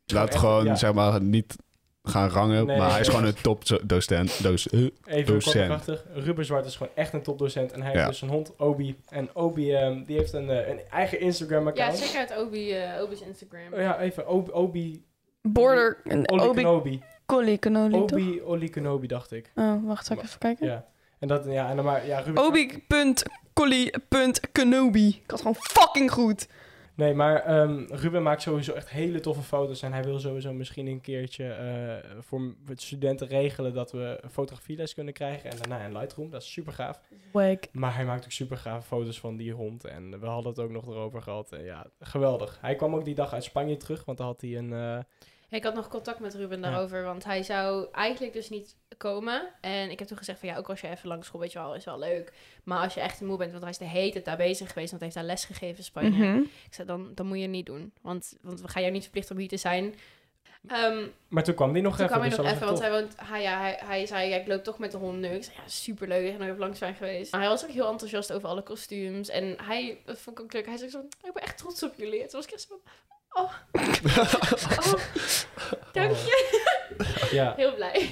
Laat gewoon, ja. zeg maar, niet gaan rangen. Nee, maar hij is gewoon een topdocent. Doos, eh, Even Docent. Ruben Zwart is gewoon echt een topdocent. En hij Ja. heeft dus een hond, Obi. En Obi ehm, die heeft een, eh, een eigen Ja, Instagram-account. check uit Obi, eh, Obi's Instagram. Oh ja, even. Obi, Obi Border... Oli Obi... Kenobi. Collie toch? Obi Oli Kenobi, dacht ik. Oh, wacht, zal ik even kijken? Ja. En dat, ja, en dan maar, ja, Ruben Zwart- Obi.collie.kenobi. Ik had gewoon fucking goed. Nee, maar ehm, Ruben maakt sowieso echt hele toffe foto's. En hij wil sowieso misschien een keertje eh, voor studenten regelen dat we een fotografieles kunnen krijgen. En daarna in Lightroom. Dat is super gaaf. Maar hij maakt ook super gave foto's van die hond. En we hadden het ook nog erover gehad. En ja, geweldig. Hij kwam ook die dag uit Spanje terug. Want dan had hij een... eh, ik had nog contact met Ruben Ja. daarover, want hij zou eigenlijk dus niet komen. En ik heb toen gezegd van ja, ook als je even langs school, weet je wel, is wel leuk. Maar als je echt moe bent, want hij is de hele tijd daar bezig geweest, want hij heeft daar les gegeven in Spanje. Mhm. Ik zei, dan, dan moet je het niet doen. Want, want we gaan jou niet verplichten om hier te zijn. Ehm, Maar toen kwam die nog toen even. kwam hij dus nog even, want hij, woont, hij, ja, hij, hij zei, ja, ik loop toch met de hond nu. Ik zei, ja, superleuk, ik ben nog even langs zijn geweest. Maar hij was ook heel enthousiast over alle kostuums. En hij, dat vond ik ook leuk, hij zei zo, ik ben echt trots op jullie. En toen was ik echt zo oh, oh, dank je. Ja, Heel blij.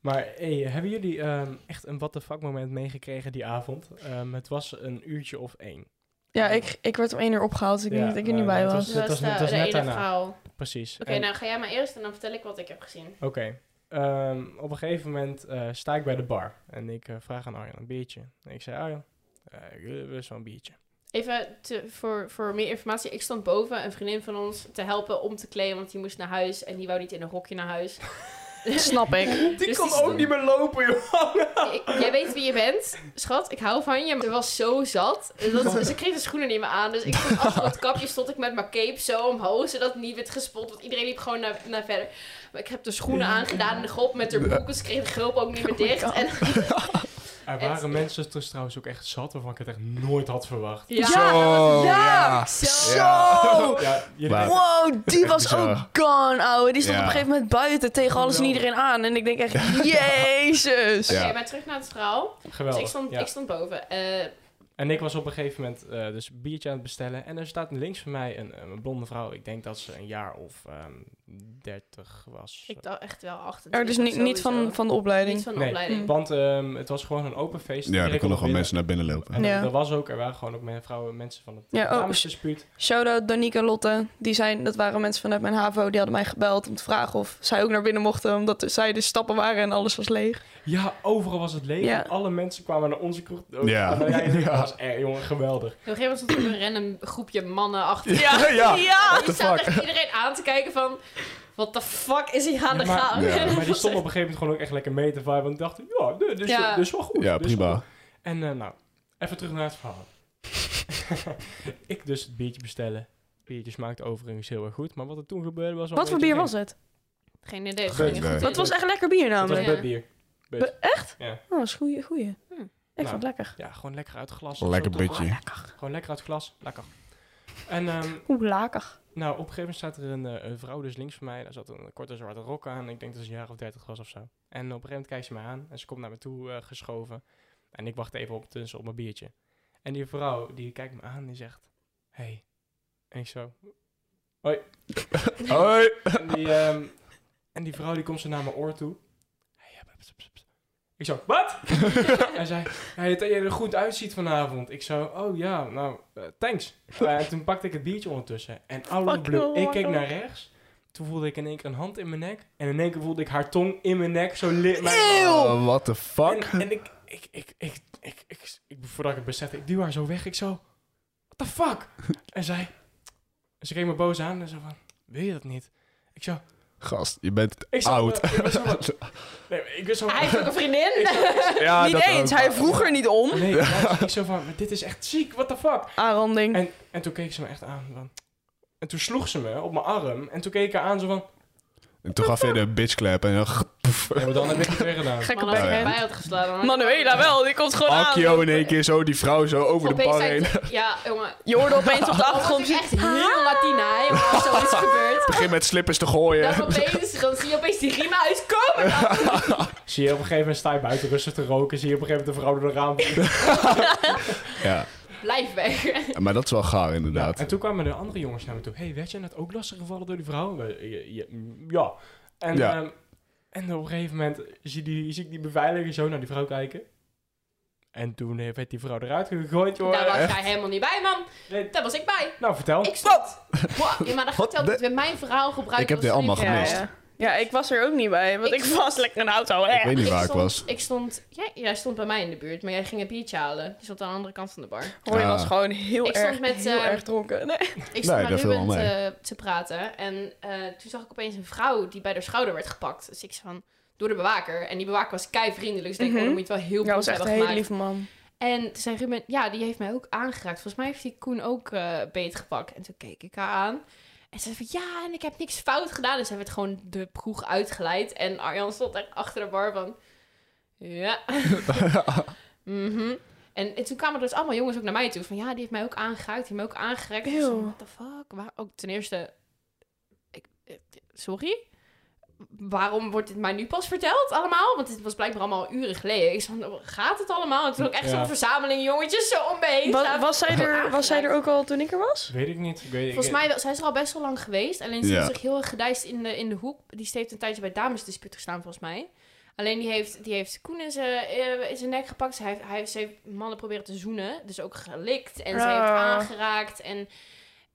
maar hey, hebben jullie ehm, echt een what the fuck moment meegekregen die avond? Ehm, het was een uurtje of één. Ja, ik, ik werd om één uur opgehaald, dus ik Ja, denk dat ik er niet bij het was. was- Dat was was net- was de net ene daarna. verhaal. Precies. Oké, nou ga jij maar eerst en dan vertel ik wat ik heb gezien. Oké. Ehm, op een gegeven moment eh, sta ik bij de bar en ik eh, vraag aan Arjan een biertje. En ik zei, Arjan, eh ik wil zo'n biertje. Even te, voor, voor meer informatie. Ik stond boven een vriendin van ons te helpen om te kleden, want die moest naar huis en die wou niet in een rokje naar huis. [laughs] Snap ik. Die Dus kon die ook niet meer lopen, joh. Ik- jij weet wie je bent, schat. Ik hou van je. Maar ze was zo zat. Dat, ze kreeg de schoenen niet meer aan. Dus ik stond achter het kapje, stond ik met mijn cape zo omhoog, zodat het niet werd gespot. Want iedereen liep gewoon naar, naar verder. Maar ik heb de schoenen aangedaan en de grop met haar broeken. Ze kreeg de gulp ook niet meer Oh dicht. En, [laughs] Er waren mensen dus trouwens ook echt zat waarvan ik het echt nooit had verwacht. ja, Zo, ja. zo. Zo! Ja, Wow, die was Zo. ook gone, ouwe. Die stond Ja. op een gegeven moment buiten tegen alles en iedereen aan. En ik denk echt, [laughs] jezus. Oké, Ja. maar terug naar het verhaal. Dus geweldig. ik stond, ja. ik stond boven. Eh, En ik was op een gegeven moment eh, dus een biertje aan het bestellen. En er staat links van mij een, een blonde vrouw. Ik denk dat ze een jaar of ehm 30 was. ik dacht echt wel 28. Oh, dus niet, niet van, van de opleiding. Niet van de Nee. opleiding. Want ehm, het was gewoon een open feest. Ja, er kon konden gewoon mensen naar binnen lopen. En Ja. er was ook, er waren gewoon ook men- vrouwen, mensen van het Ja, oh. Shout-out Danique en Lotte. Die zijn, dat waren mensen vanuit mijn HAVO. Die hadden mij gebeld om te vragen of zij ook naar binnen mochten. Omdat zij de stappen waren en alles was leeg. Ja, overal was het leeg. Ja. Alle mensen kwamen naar onze kroeg. Ja. En [laughs] ik Ja. Was er, jongen, geweldig. Op een gegeven moment stond er een random groepje mannen achter. Ja, [laughs] Ja. ja. Die staat fuck? echt iedereen aan te kijken van... What the fuck is hier aan Ja, de maar- gang? Ja. Maar die [laughs] stonden op een gegeven moment gewoon ook echt lekker mee te viben. Want ik dacht, ja, dit is, Ja. dit is wel goed. Ja, wel prima. goed. En eh, nou, even terug naar het verhaal. [laughs] ik dus het biertje bestellen. Het biertje smaakte overigens heel erg goed. Maar wat er toen gebeurde was Wat voor bier was het? Geen idee. Geen nee. goed Dat was echt lekker bier Dat was namelijk. Ja. bedbier. Bed. Be- echt? Ja. Oh, dat is goeie, goeie. Hm. Ik vond het lekker. Ja, gewoon lekker uit het glas. Lekker beetje. toch? Gewoon lekker uit het glas. Lekker. En ehm, Oeh, laker. nou, op een gegeven moment staat er een, eh, een vrouw dus links van mij. Daar zat een korte zwarte rok aan. Ik denk dat ze een jaar of dertig was of zo. En op een gegeven moment kijkt ze me aan. En ze komt naar me toe eh, geschoven. En ik wacht even op, tussen op mijn biertje. En die vrouw, die kijkt me aan en die zegt... Hey. En ik zo... [laughs] Hoi. En die, ehm, en die vrouw die komt zo naar mijn oor toe. Hey. Ik zo, wat? [laughs] Hij zei, hey, dat je er goed uitziet vanavond. Ik zo, oh ja, nou, eh, thanks. En toen pakte ik het biertje ondertussen. En alle no, ik keek naar rechts. Toen voelde ik in één keer een hand in mijn nek. En in één keer voelde ik haar tong in mijn nek. Zo li- mijn- Oh, what the fuck? En, en ik, ik, ik, ik, ik, ik, ik, voordat ik het besefte, ik duw haar zo weg. Ik zo, what the fuck? [laughs] en zij, ze keek me boos aan en zo van, wil je dat niet? Ik zo, Gast, je bent ik oud. zo wat- [laughs] nee, ik Hij heeft ook een vriendin. [laughs] Ja, niet dat eens, ook. hij vroeg er niet om. Nee, [laughs] ik zo van, maar dit is echt ziek, what the fuck? Aanranding. En, en toen keek ze me echt aan. Van, en toen sloeg ze me op mijn arm. En toen keek ik haar aan zo van... En toen gaf je de bitch clap en dan... Ja, maar dan heb ik het weer gedaan. Gekke als ik Oh, erbij had geslagen... dan- Manuela wel, die komt gewoon aan. Akio in één keer zo, die vrouw zo over de Opeens bar zei heen. Ja, jongen. Je hoorde opeens op de Dat was achtergrond... echt heel Latina, hè, jongen. Als zoiets gebeurt. Begin met slippers te gooien. Dan opeens, dan zie je opeens die riemen uitkomen. [laughs] Zie je op een gegeven moment sta je buiten rustig te roken. Zie je op een gegeven moment de vrouw door de raam. Ja, Blijf weg. maar dat is wel gaar Ja, inderdaad. en toen kwamen de andere jongens naar me toe. hey, werd jij net ook lastig gevallen door die vrouw? Ja. En, Ja. ehm, en op een gegeven moment zie, die, zie ik die beveiliger zo naar die vrouw kijken. En toen eh, werd die vrouw eruit gegooid, joh. Daar was echt? jij helemaal niet bij, man. Nee, Daar was ik bij. nou, vertel. Ik stond... Wow, ja, maar dat Wat? vertelt De- dat we mijn verhaal gebruiken. Ik heb dit allemaal gemist. ja. Ja, ik was er ook niet bij, want ik, Ik- was lekker in de auto. Ik weet niet waar ik stond, was. Ik stond... Jij, jij stond bij mij in de buurt, maar jij ging een biertje halen. Je stond aan de andere kant van de bar. Hoor je was gewoon heel Ik stond erg, met, heel eh, erg dronken. Nee. Ik stond Nee, met Ruben te, te praten. En eh, toen zag ik opeens een vrouw die bij haar schouder werd gepakt. Dus ik zei van... Door de bewaker. En die bewaker was kei vriendelijk. Dus ik denk, Mhm. oh, dan moet je het wel heel Ja, was echt een hele gemaakt. lieve man. En toen zei Ruben, ja, die heeft mij ook aangeraakt. Volgens mij heeft die Koen ook eh beet gepakt. En toen keek ik haar aan. En ze zei van, ja, en ik heb niks fout gedaan. Dus hij werd gewoon de kroeg uitgeleid. En Arjan stond echt achter de bar van... Ja. [laughs] Mhm. en, en toen kwamen er dus allemaal jongens ook naar mij toe. Van, ja, die heeft mij ook aangeraakt. Die heeft mij ook aangerekt. Ik zei, What the fuck? Maar ook ten eerste... Ik, eh, sorry? Waarom wordt dit mij nu pas verteld allemaal? Want het was blijkbaar allemaal uren geleden. Ik zei, van, gaat het allemaal? En toen ook echt Ja. zo'n verzameling jongetjes zo om me. Was, zij er, was zij er ook al toen ik er was? Weet ik niet. Ik weet, ik- Volgens mij, wel- zij is er al best wel lang geweest. Alleen ze Ja. heeft zich heel erg gedijst in de, in de hoek. Die heeft een tijdje bij damesdispuut gestaan, volgens mij. Alleen die heeft, die heeft Koen in zijn, eh, in zijn nek gepakt. Hij heeft, hij heeft, ze heeft mannen proberen te zoenen. Dus ook gelikt. En ze heeft Ah. aangeraakt. En,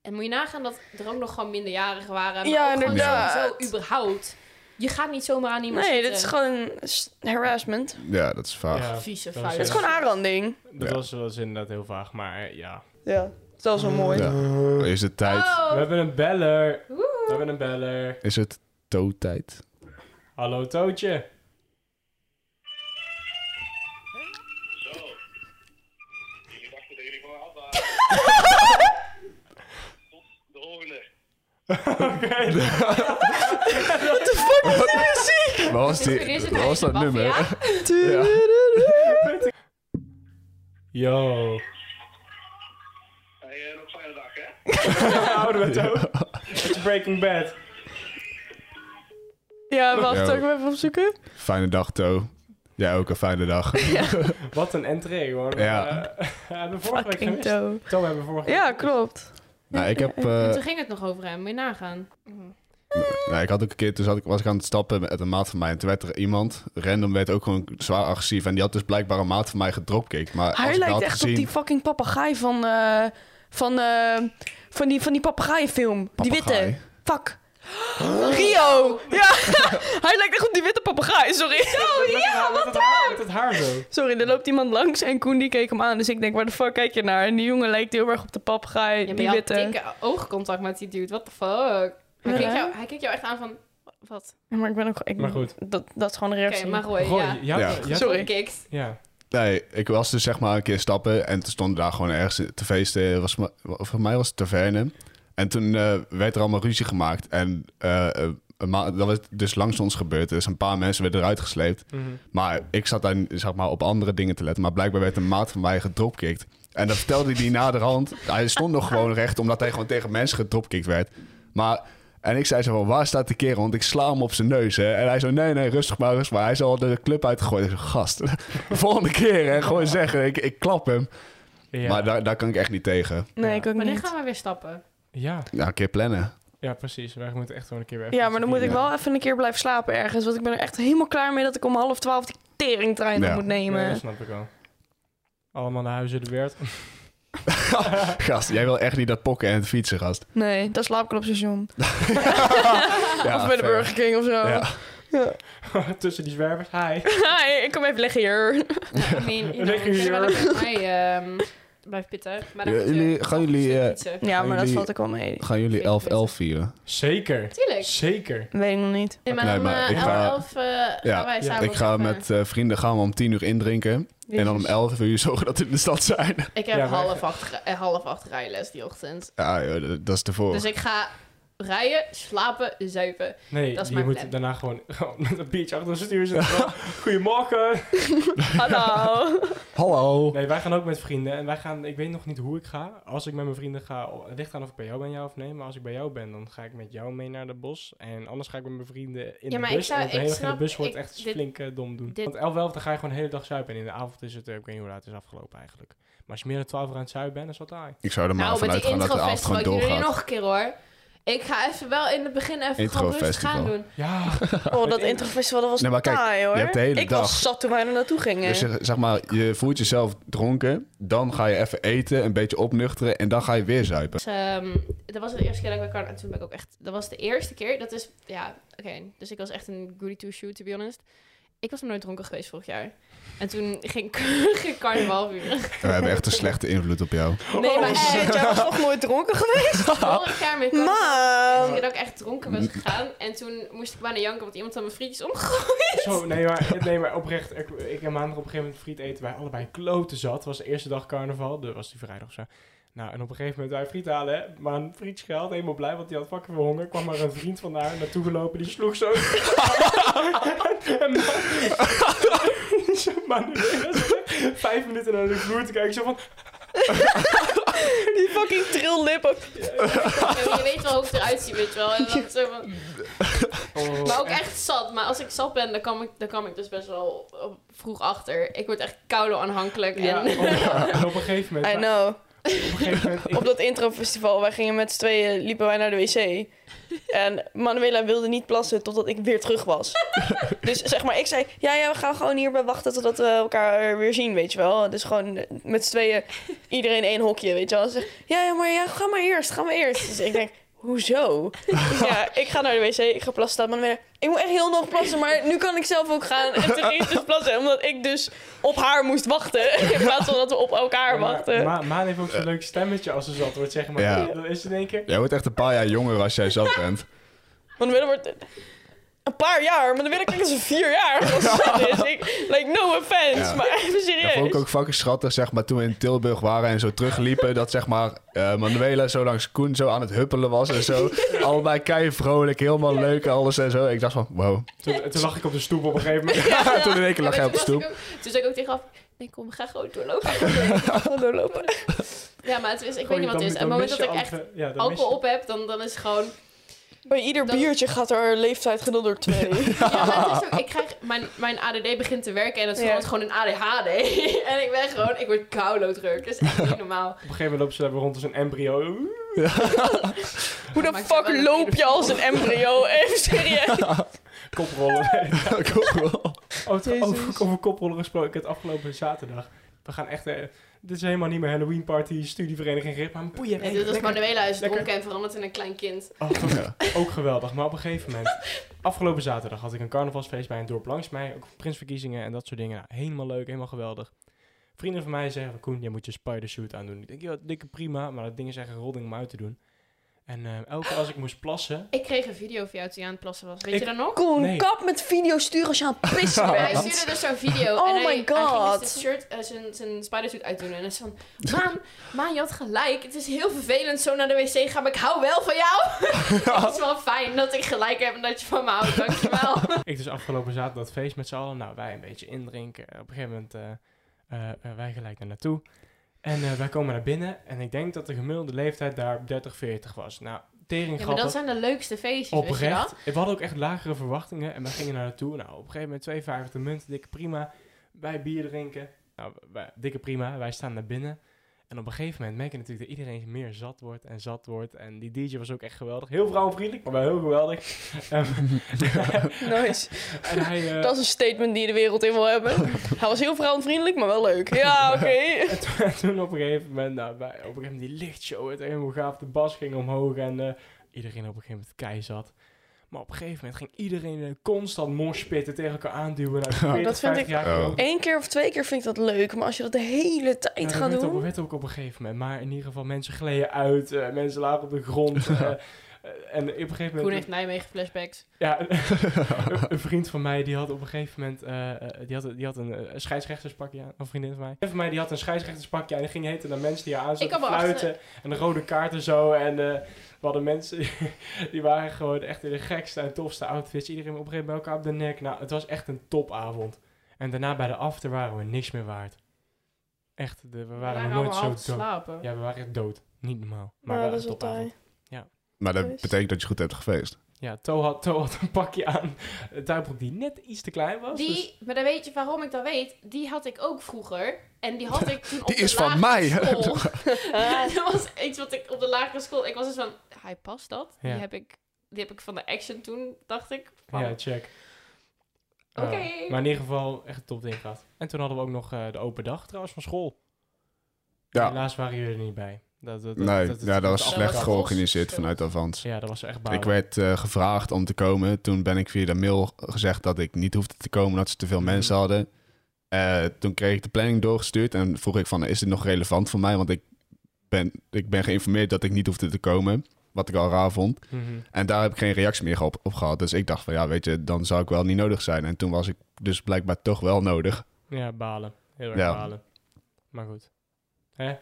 en moet je nagaan dat er ook nog gewoon minderjarigen waren. Maar Ja, ook gewoon inderdaad. sowieso überhaupt. Je gaat niet zomaar aan iemand Nee, zitten. dit is gewoon harassment. Ja, dat is vaag. Ja, Vieze dat is- Het is gewoon aanranding. dat Ja. was, was inderdaad heel vaag, maar eh, ja. Ja, dat is wel zo mooi. Ja. Is het tijd? Oh. We hebben een beller. We hebben een beller. Is het toetijd? Hallo Tootje. Oké. Wat was, die, Dit is het wat was dat eindje, nummer? Mafia. Ja. Yo. Hey, eh, nog fijne dag, hè? [laughs] Houden we het ook. Breaking Bad. Ja, wacht, Ja. hem even opzoeken? Fijne dag, To. Jij ook een fijne dag. [laughs] Wat een entree, hoor. Ja. Eh, [laughs] we hebben vorige week Fucking gemist. toe. Tom hebben we vorige week Ja, klopt. Nou, ik, heb, [laughs] eh, toen ging het nog over hem. Moet je nagaan. nou, ik had ook een keer, toen zat ik, was ik aan het stappen met een maat van mij. En toen werd er iemand, random werd ook gewoon zwaar agressief. En die had dus blijkbaar een maat van mij gedropkicked. Maar als Hij ik dat lijkt had echt gezien, op die fucking papegaai van, eh, van, eh, van die, van die papegaaienfilm. Die witte. Fuck. Rio! Ja, [laughs] hij lijkt echt op die witte papegaai, sorry. Met het haar- met het haar- Met het haar zo. Sorry, er loopt iemand langs en Koen die keek hem aan. Dus ik denk, waar de fuck kijk je naar? En die jongen lijkt heel erg op de papegaai, Ja, maar die witte. dikke oogcontact met die dude. What the fuck? Hij, Ja. keek jou, hij keek jou echt aan van... Wat? Ja, maar ik ben ook... Ik, Maar goed. Dat, dat is gewoon een Oké, reactie. maar Roy, Roy, ja. Ja. Sorry. Ja. Nee, ik was dus zeg maar een keer stappen en toen stonden daar gewoon ergens te feesten. Was, voor mij was het taverne. En toen eh, werd er allemaal ruzie gemaakt. En eh, eh, dat was dus langs ons gebeurd. Dus een paar mensen werden eruit gesleept. Mhm. Maar ik zat daar zeg maar, op andere dingen te letten. Maar blijkbaar werd een maat van mij gedropkicked. En dat vertelde hij naderhand. Hij stond nog gewoon recht, omdat hij gewoon tegen mensen gedropkicked werd. Maar... En ik zei zo van, waar staat de kerel? Want ik sla hem op zijn neus, hè. En hij zo, nee, nee, rustig maar, rustig maar. Hij is al de club uitgegooid. Ik gast, [laughs] volgende keer, hè. Gewoon zeggen, ik, ik klap hem. Ja. Maar daar, daar kan ik echt niet tegen. Nee, ik ook Wanneer niet. gaan we weer stappen? Ja. Ja, een keer plannen. ja, precies. Wij moeten echt gewoon een keer weer Ja, maar dan moet ik wel even een keer blijven slapen ergens. Want ik ben er echt helemaal klaar mee dat ik om half twaalf die teringtrein Ja. moet nemen. Ja, dat snap ik wel. Allemaal naar huis in de weert. [laughs] Gast, jij wil echt niet dat pokken en het fietsen, gast. Nee, dan slaap ik al op station. [laughs] Ja, [laughs] of bij de. Burger King of zo. Ja. Tussen die zwervers. Hi. Hi, ik kom even liggen hier. I mean, you Liggen know, je hier. wel even met mij ehm blijven pitten. Maar dan Ja, jullie- gaan jullie, eh, fietsen. Ja, maar dat Jullie- valt ook wel mee. Gaan jullie 11-11 vieren? Zeker. Tuurlijk. Zeker. Weet ik nog niet. Nee, maar Nee, maar eh, ik ga- 11 eh, gaan Ja, wij samen Ik ga met eh, vrienden gaan we om 10 uur indrinken. En dan om 11 uur [laughs] zorgen dat we in de stad zijn. Ik heb Ja, wij- half, acht, eh, half acht rijles die ochtend. Ja, joh, dat- dat is tevoren. Dus ik ga rijden, slapen, zuipen. Nee, Dat is je mijn moet plan. daarna gewoon, [laughs] gewoon met een biertje achter het stuur zitten. [laughs] Goedemorgen. [laughs] Hallo. Hallo. Nee, wij gaan ook met vrienden. En wij gaan, ik weet nog niet hoe ik ga. Als ik met mijn vrienden ga, het ligt aan of ik bij jou ben, ja of nee. Maar als ik bij jou ben, dan ga ik met jou mee naar de bos. En anders ga ik met mijn vrienden in Ja, de maar bus. ik zou- en op de ik hele dag in de snap- bus wordt ik- echt dit- flink eh, dom doen. dit- Want 11 11 dan ga je gewoon de hele dag zuipen. En in de avond is het, eh, ik weet niet hoe laat het is afgelopen eigenlijk. Maar als je meer dan 12 uur aan het zuipen bent, dan is wat taai. Ik zou er maar Nou, vanuit gaan dat de avond gewoon doorgaat. nog een keer hoor. Ik ga even wel in het begin even gewoon rustig Introfestival. gaan doen. Ja, Oh, dat interfestival dat was Nee, maar kijk, taai hoor. je hebt de hele ik dag. was zat toen wij er naartoe gingen. Dus zeg, zeg maar, je voelt jezelf dronken. Dan ga je even eten, een beetje opnuchteren. En dan ga je weer zuipen. Dus, ehm, dat was de eerste keer dat ik bij Carnaval... En toen ben ik ook echt... Dat was de eerste keer. Dat is... Ja, oké. Dus ik was echt een goody two-shoe, to be honest. Ik was nog nooit dronken geweest vorig jaar. En toen ging, [laughs] ging carnaval vieren. We hebben echt een slechte invloed op jou. Nee, maar oh shit, echt. jij was toch nooit dronken geweest? [laughs] Vorig jaar met carnaval... Dat ik echt dronken was gegaan. En toen moest ik bijna janken, want iemand had mijn frietjes omgegooid. Zo, nee maar, nee, maar oprecht. Ik, ik en maandag op een gegeven moment friet eten. Wij allebei kloten zat. Het was de eerste dag carnaval. Dat was die vrijdag of zo. Nou, en op een gegeven moment wij friet halen. hè. Maar een frietje gehaald. Helemaal blij, want die had fucking veel honger. kwam maar een vriend van haar naartoe gelopen. Die sloeg zo. [laughs] en man, [laughs] zo, man, vijf minuten naar de vloer te kijken. Zo van... [laughs] Die fucking trillip ook. Ja, je weet wel hoe ik eruit zie, weet je wel. En dan zo van... Oh. Maar ook echt zat. Maar als ik zat ben, dan kom ik, dan kom ik dus best wel vroeg achter. Ik word echt koude aanhankelijk. Ja, En, oh, [laughs] en op een gegeven moment... I know. Op dat introfestival, wij gingen met z'n tweeën, liepen wij naar de wc. En Manuela wilde niet plassen totdat ik weer terug was. Dus zeg maar, ik zei, ja, ja, we gaan gewoon hierbij wachten totdat we elkaar weer zien, weet je wel. Dus gewoon met z'n tweeën, iedereen één hokje, weet je wel. Ze ja, ja, maar ja, ga maar eerst, ga maar eerst. Dus ik denk, hoezo? [laughs] Ja, ik ga naar de wc, ik ga plassen, staat Manuela, ik moet echt heel nog plassen, maar nu kan ik zelf ook gaan. En toen ging ik dus plassen, omdat ik dus op haar moest wachten. [laughs] In plaats van dat we op elkaar maar, wachten. Ma Maan heeft ook zo'n leuk stemmetje als ze zat wordt, zeg maar. Ja. Dan is ze in één keer... Jij wordt echt een paar jaar jonger als jij zat bent. Want Willem wordt een paar jaar, maar dan wil ik dat ze vier jaar of [laughs] zo is. Ik, like, no offense, Ja. maar [laughs] even Dat serieus. vond ik ook fucking schattig, zeg maar, toen we in Tilburg waren en zo terugliepen. Dat, zeg maar, eh, Manuela zo langs Koen zo aan het huppelen was en zo. [laughs] Allebei kei vrolijk, helemaal leuk, alles en zo. Ik dacht van, wow. Toen, toen lag ik op de stoep op een gegeven moment. toen in één keer lag Ja, jij op de toen was stoep. ik ook- Toen zei ik ook tegen af, nee kom, ga gewoon doorlopen. Gewoon doorlopen. Ja, maar het is, ik Gewoon, weet niet wat het is. En op het moment dat ik echt ja, alcohol op heb, dan, dan is het gewoon... Bij ieder Dan- biertje gaat er leeftijd gedeeld door [laughs] twee. Ja, het is ook, [laughs] ik krijg, mijn, mijn ADD begint te werken en het Ja. verandert gewoon een ADHD. [laughs] en ik ben gewoon, ik word kouloodruk. Dat is echt niet normaal. Op een gegeven moment loopt ze daar rond als een embryo. Hoe de fuck loop je als een embryo? Even serieus. Koprollen. Wel. Over, over, over koprollen gesproken, het afgelopen zaterdag. We gaan echt... dit is helemaal niet meer Halloween party, studievereniging gericht, maar een boeien. Nee, dit was Manuela is dronken en veranderd in een klein kind. Oh, dat was ook geweldig. Maar op een gegeven moment, [laughs] afgelopen zaterdag had ik een carnavalsfeest bij een dorp langs mij. Ook prinsverkiezingen en dat soort dingen. Nou, helemaal leuk, helemaal geweldig. Vrienden van mij zeggen, Koen, jij moet je spider-suit aandoen. Ik denk, ja, dikke prima, maar dat ding is echt een rodding om uit te doen. En eh, elke keer als ik moest plassen... Ik kreeg een video van jou toen je aan het plassen was. Weet Ik- je dat nog? Koen, Nee. kap met video sturen als je aan het [laughs] pissen Hij bent. stuurde dus zo'n video. Oh en my hij, Hij God. ging dus zijn shirt, eh, zijn, zijn spidersuit uitdoen. En hij is van, Maan, Maan, je had gelijk. Het is heel vervelend zo naar de wc gaan, maar ik hou wel van jou. [laughs] Het is wel fijn dat ik gelijk heb en dat je van me houdt. Dankjewel. [laughs] Ik dus afgelopen zaterdag dat feest met z'n allen. Nou, wij een beetje indrinken. Op een gegeven moment, eh, eh, eh, wij gelijk daar naartoe. En eh, wij komen naar binnen. En ik denk dat de gemiddelde leeftijd daar 30, 40 was. Nou, tering Ja, maar dat zijn de leukste feestjes, weet je Oprecht. We hadden ook echt lagere verwachtingen. En we gingen naar naartoe. Nou, op een gegeven moment 2,50 munten. Dikke prima. Wij bier drinken. Nou, wij, dikke prima. Wij staan naar binnen. En op een gegeven moment merk je natuurlijk dat iedereen meer zat wordt en zat wordt. En die DJ was ook echt geweldig. Heel vrouwenvriendelijk, maar wel heel geweldig. [laughs] Ehm, [laughs] Nice. en hij, eh, Dat is een statement die je de wereld in wil hebben. [laughs] Hij was heel vrouwenvriendelijk, maar wel leuk. Ja, oké. En toen, en toen op een gegeven moment, nou, bij, op een gegeven moment die lichtshow, het helemaal gaaf, de bas ging omhoog en eh, iedereen op een gegeven moment kei zat. Maar op een gegeven moment ging iedereen eh, constant moshpitten tegen elkaar aanduwen. Nou, 40, dat vind 50 ik- Oh. Eén keer of twee keer vind ik dat leuk, maar als je dat de hele tijd Ja, dat gaat doen... werd ook op een gegeven moment. Maar in ieder geval, mensen gleden uit, eh, mensen lagen op de grond. [laughs] eh, en op een gegeven Koen moment... heeft Nijmegen flashbacks. Ja, [laughs] een, vriend van mij die had op een gegeven moment eh, eh, die had, die had een, eh, scheidsrechterspakje aan. Een vriendin van mij. Een vriend van mij die had een scheidsrechterspakje aan. En die ging heten naar mensen die haar aan Ik zaten fluiten. En de rode kaarten zo. En eh, we hadden mensen [laughs] die, waren gewoon echt in de gekste en tofste outfits. Iedereen op een gegeven moment bij elkaar op de nek. Nou, het was echt een topavond. En daarna bij de after waren we niks meer waard. Echt, de, we waren nooit zo dood. slapen. Ja, we waren echt dood. Niet normaal. Maar Maar wel dat is een wel topavond. taai. Maar dat betekent dat je goed hebt gefeest. Ja, To had, To had een pakje aan. Een tuinbroek die net iets te klein was. dus- Die, maar dan weet je waarom ik dat weet. Die had ik ook vroeger. En die had ik toen op Die de is van mij. school. [laughs] [laughs] dat was iets wat ik op de lagere school... Ik was dus van, hij past dat. Ja. Die, heb ik, die heb ik van de action toen, dacht ik. Van, Ja, check. Oké. Uh, maar in ieder geval echt een top ding gehad. En toen hadden we ook nog uh, de open dag trouwens van school. Ja. Helaas waren jullie er niet bij. Dat, dat, nee, dat, ja, dat was slecht georganiseerd vanuit Avans. Ja, dat was echt balen. Ik werd eh, gevraagd om te komen. Toen ben ik via de mail gezegd dat ik niet hoefde te komen, dat ze te veel Mhm. mensen hadden. Eh, toen kreeg ik de planning doorgestuurd en vroeg ik van, is dit nog relevant voor mij? Want ik ben, ik ben geïnformeerd dat ik niet hoefde te komen, wat ik al raar vond. Mhm. En daar heb ik geen reactie meer op, op gehad. Dus ik dacht van, ja, weet je, dan zou ik wel niet nodig zijn. En toen was ik dus blijkbaar toch wel nodig. Ja, balen. Heel erg Ja. balen. Maar goed. Hè?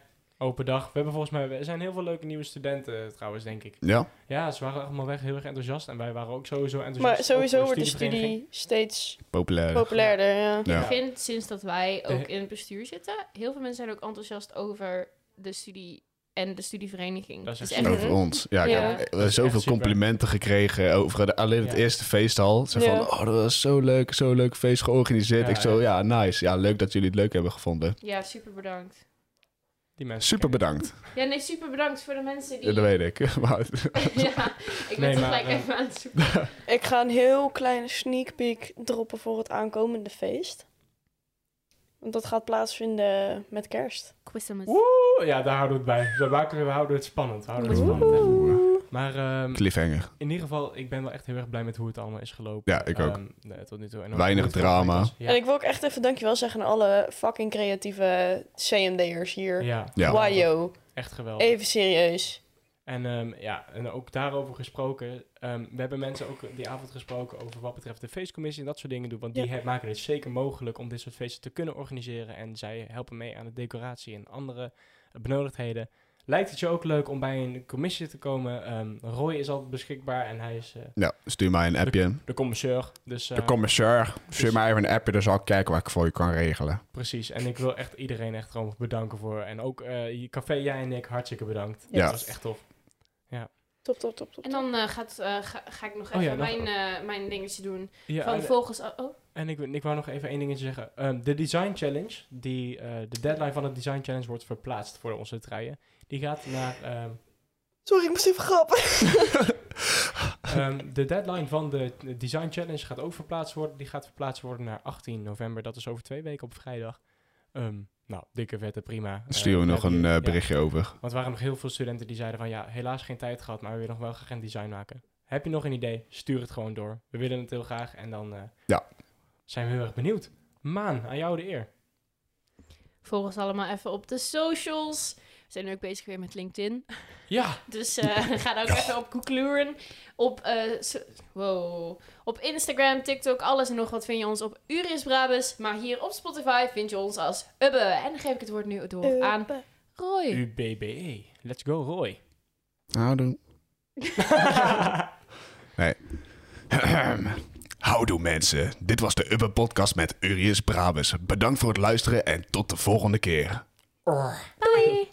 Open dag. We hebben volgens mij... Er zijn heel veel leuke nieuwe studenten eh, trouwens, denk ik. Ja, Ja, ze waren allemaal weg heel erg enthousiast. En wij waren ook sowieso enthousiast. Maar sowieso wordt de studie steeds populair. populairder, ja. Ja. Ik vind sinds dat wij ook in het bestuur zitten, heel veel mensen zijn ook enthousiast over de studie en de studievereniging. Dat is echt Over ons. Ja, ik Ja. heb eh, zoveel complimenten gekregen over de, alleen het Ja. eerste feest al. Ze Ja. van, oh, dat was zo leuk, zo leuk feest georganiseerd. Ja, ik zo, ja. ja, nice. Ja, leuk dat jullie het leuk hebben gevonden. Ja, super bedankt. Die mensen. Super bedankt. Ja, nee, super bedankt voor de mensen die... Ja, dat weet ik. [laughs] Maar- [laughs] ja, ik ben Nee, het maar, gelijk eh, even aan het zoeken. [laughs] Ik ga een heel kleine sneak peek droppen voor het aankomende feest. Want dat gaat plaatsvinden met kerst. Christmas. Oeh, ja, daar houden we het bij. We, maken, we houden het spannend. We houden het spannend. Maar ehm, Cliffhanger. in ieder geval, ik ben wel echt heel erg blij met hoe het allemaal is gelopen. Ja, ik ook. Ehm, nee, tot nu toe. En Weinig drama. En ik wil ook echt even dankjewel zeggen aan alle fucking creatieve CMD'ers hier. ja, Ja. Wajo, echt geweldig. even serieus. En ehm, ja, en ook daarover gesproken. ehm, we hebben mensen ook die avond gesproken over wat betreft de feestcommissie en dat soort dingen doen. Want die Ja. maken het zeker mogelijk om dit soort feesten te kunnen organiseren. En zij helpen mee aan de decoratie en andere benodigdheden. Lijkt het je ook leuk om bij een commissie te komen? Ehm, Roy is altijd beschikbaar en hij is eh, Ja, stuur mij een appje. de commisseur. Dus, De eh, commissar, stuur mij even een appje, dan zal ik kijken wat ik voor je kan regelen. Precies. En ik wil echt iedereen echt gewoon bedanken voor. En ook eh je café, jij en ik, hartstikke bedankt. Ja. Dat was echt tof. Top, top, top, top. En dan eh, gaat, eh, ga, ga ik nog Oh even ja, mijn, eh, mijn dingetje doen. Ja, van en- volgens... Oh, oh, En ik, ik wou nog even één dingetje zeggen. Ehm, de Design Challenge, die, eh, de deadline van het Design Challenge wordt verplaatst voor onze treien. Die gaat naar... ehm, Sorry, ik moest even grappen. [laughs] [laughs] ehm, de deadline van de Design Challenge gaat ook verplaatst worden. Die gaat verplaatst worden naar 18 november. Dat is over twee weken op vrijdag. Ehm, nou, dikke vette, prima. Dan sturen we Eh, nog een eh, ja. berichtje over. Want er waren nog heel veel studenten die zeiden van... Ja, helaas geen tijd gehad, maar we willen nog wel graag een design maken. Heb je nog een idee? Stuur het gewoon door. We willen het heel graag. En dan eh, Ja. Zijn we heel erg benieuwd. Maan, aan jou de eer. volg ons allemaal even op de socials. We zijn nu ook bezig weer met LinkedIn. Ja, [laughs] Dus eh, [laughs] ga daar ook even op googlen. Op, eh, so- wow. op Instagram, TikTok, alles en nog wat vind je ons op Urius Brabus. Maar hier op Spotify vind je ons als Ubbe. En dan geef ik het woord nu door aan Roy. UBBE. Let's go, Roy. Houdoe. [laughs] nee. [clears throat] Houdoe mensen. Dit was de Ubbe podcast met Urius Brabus. Bedankt voor het luisteren en tot de volgende keer. Bye.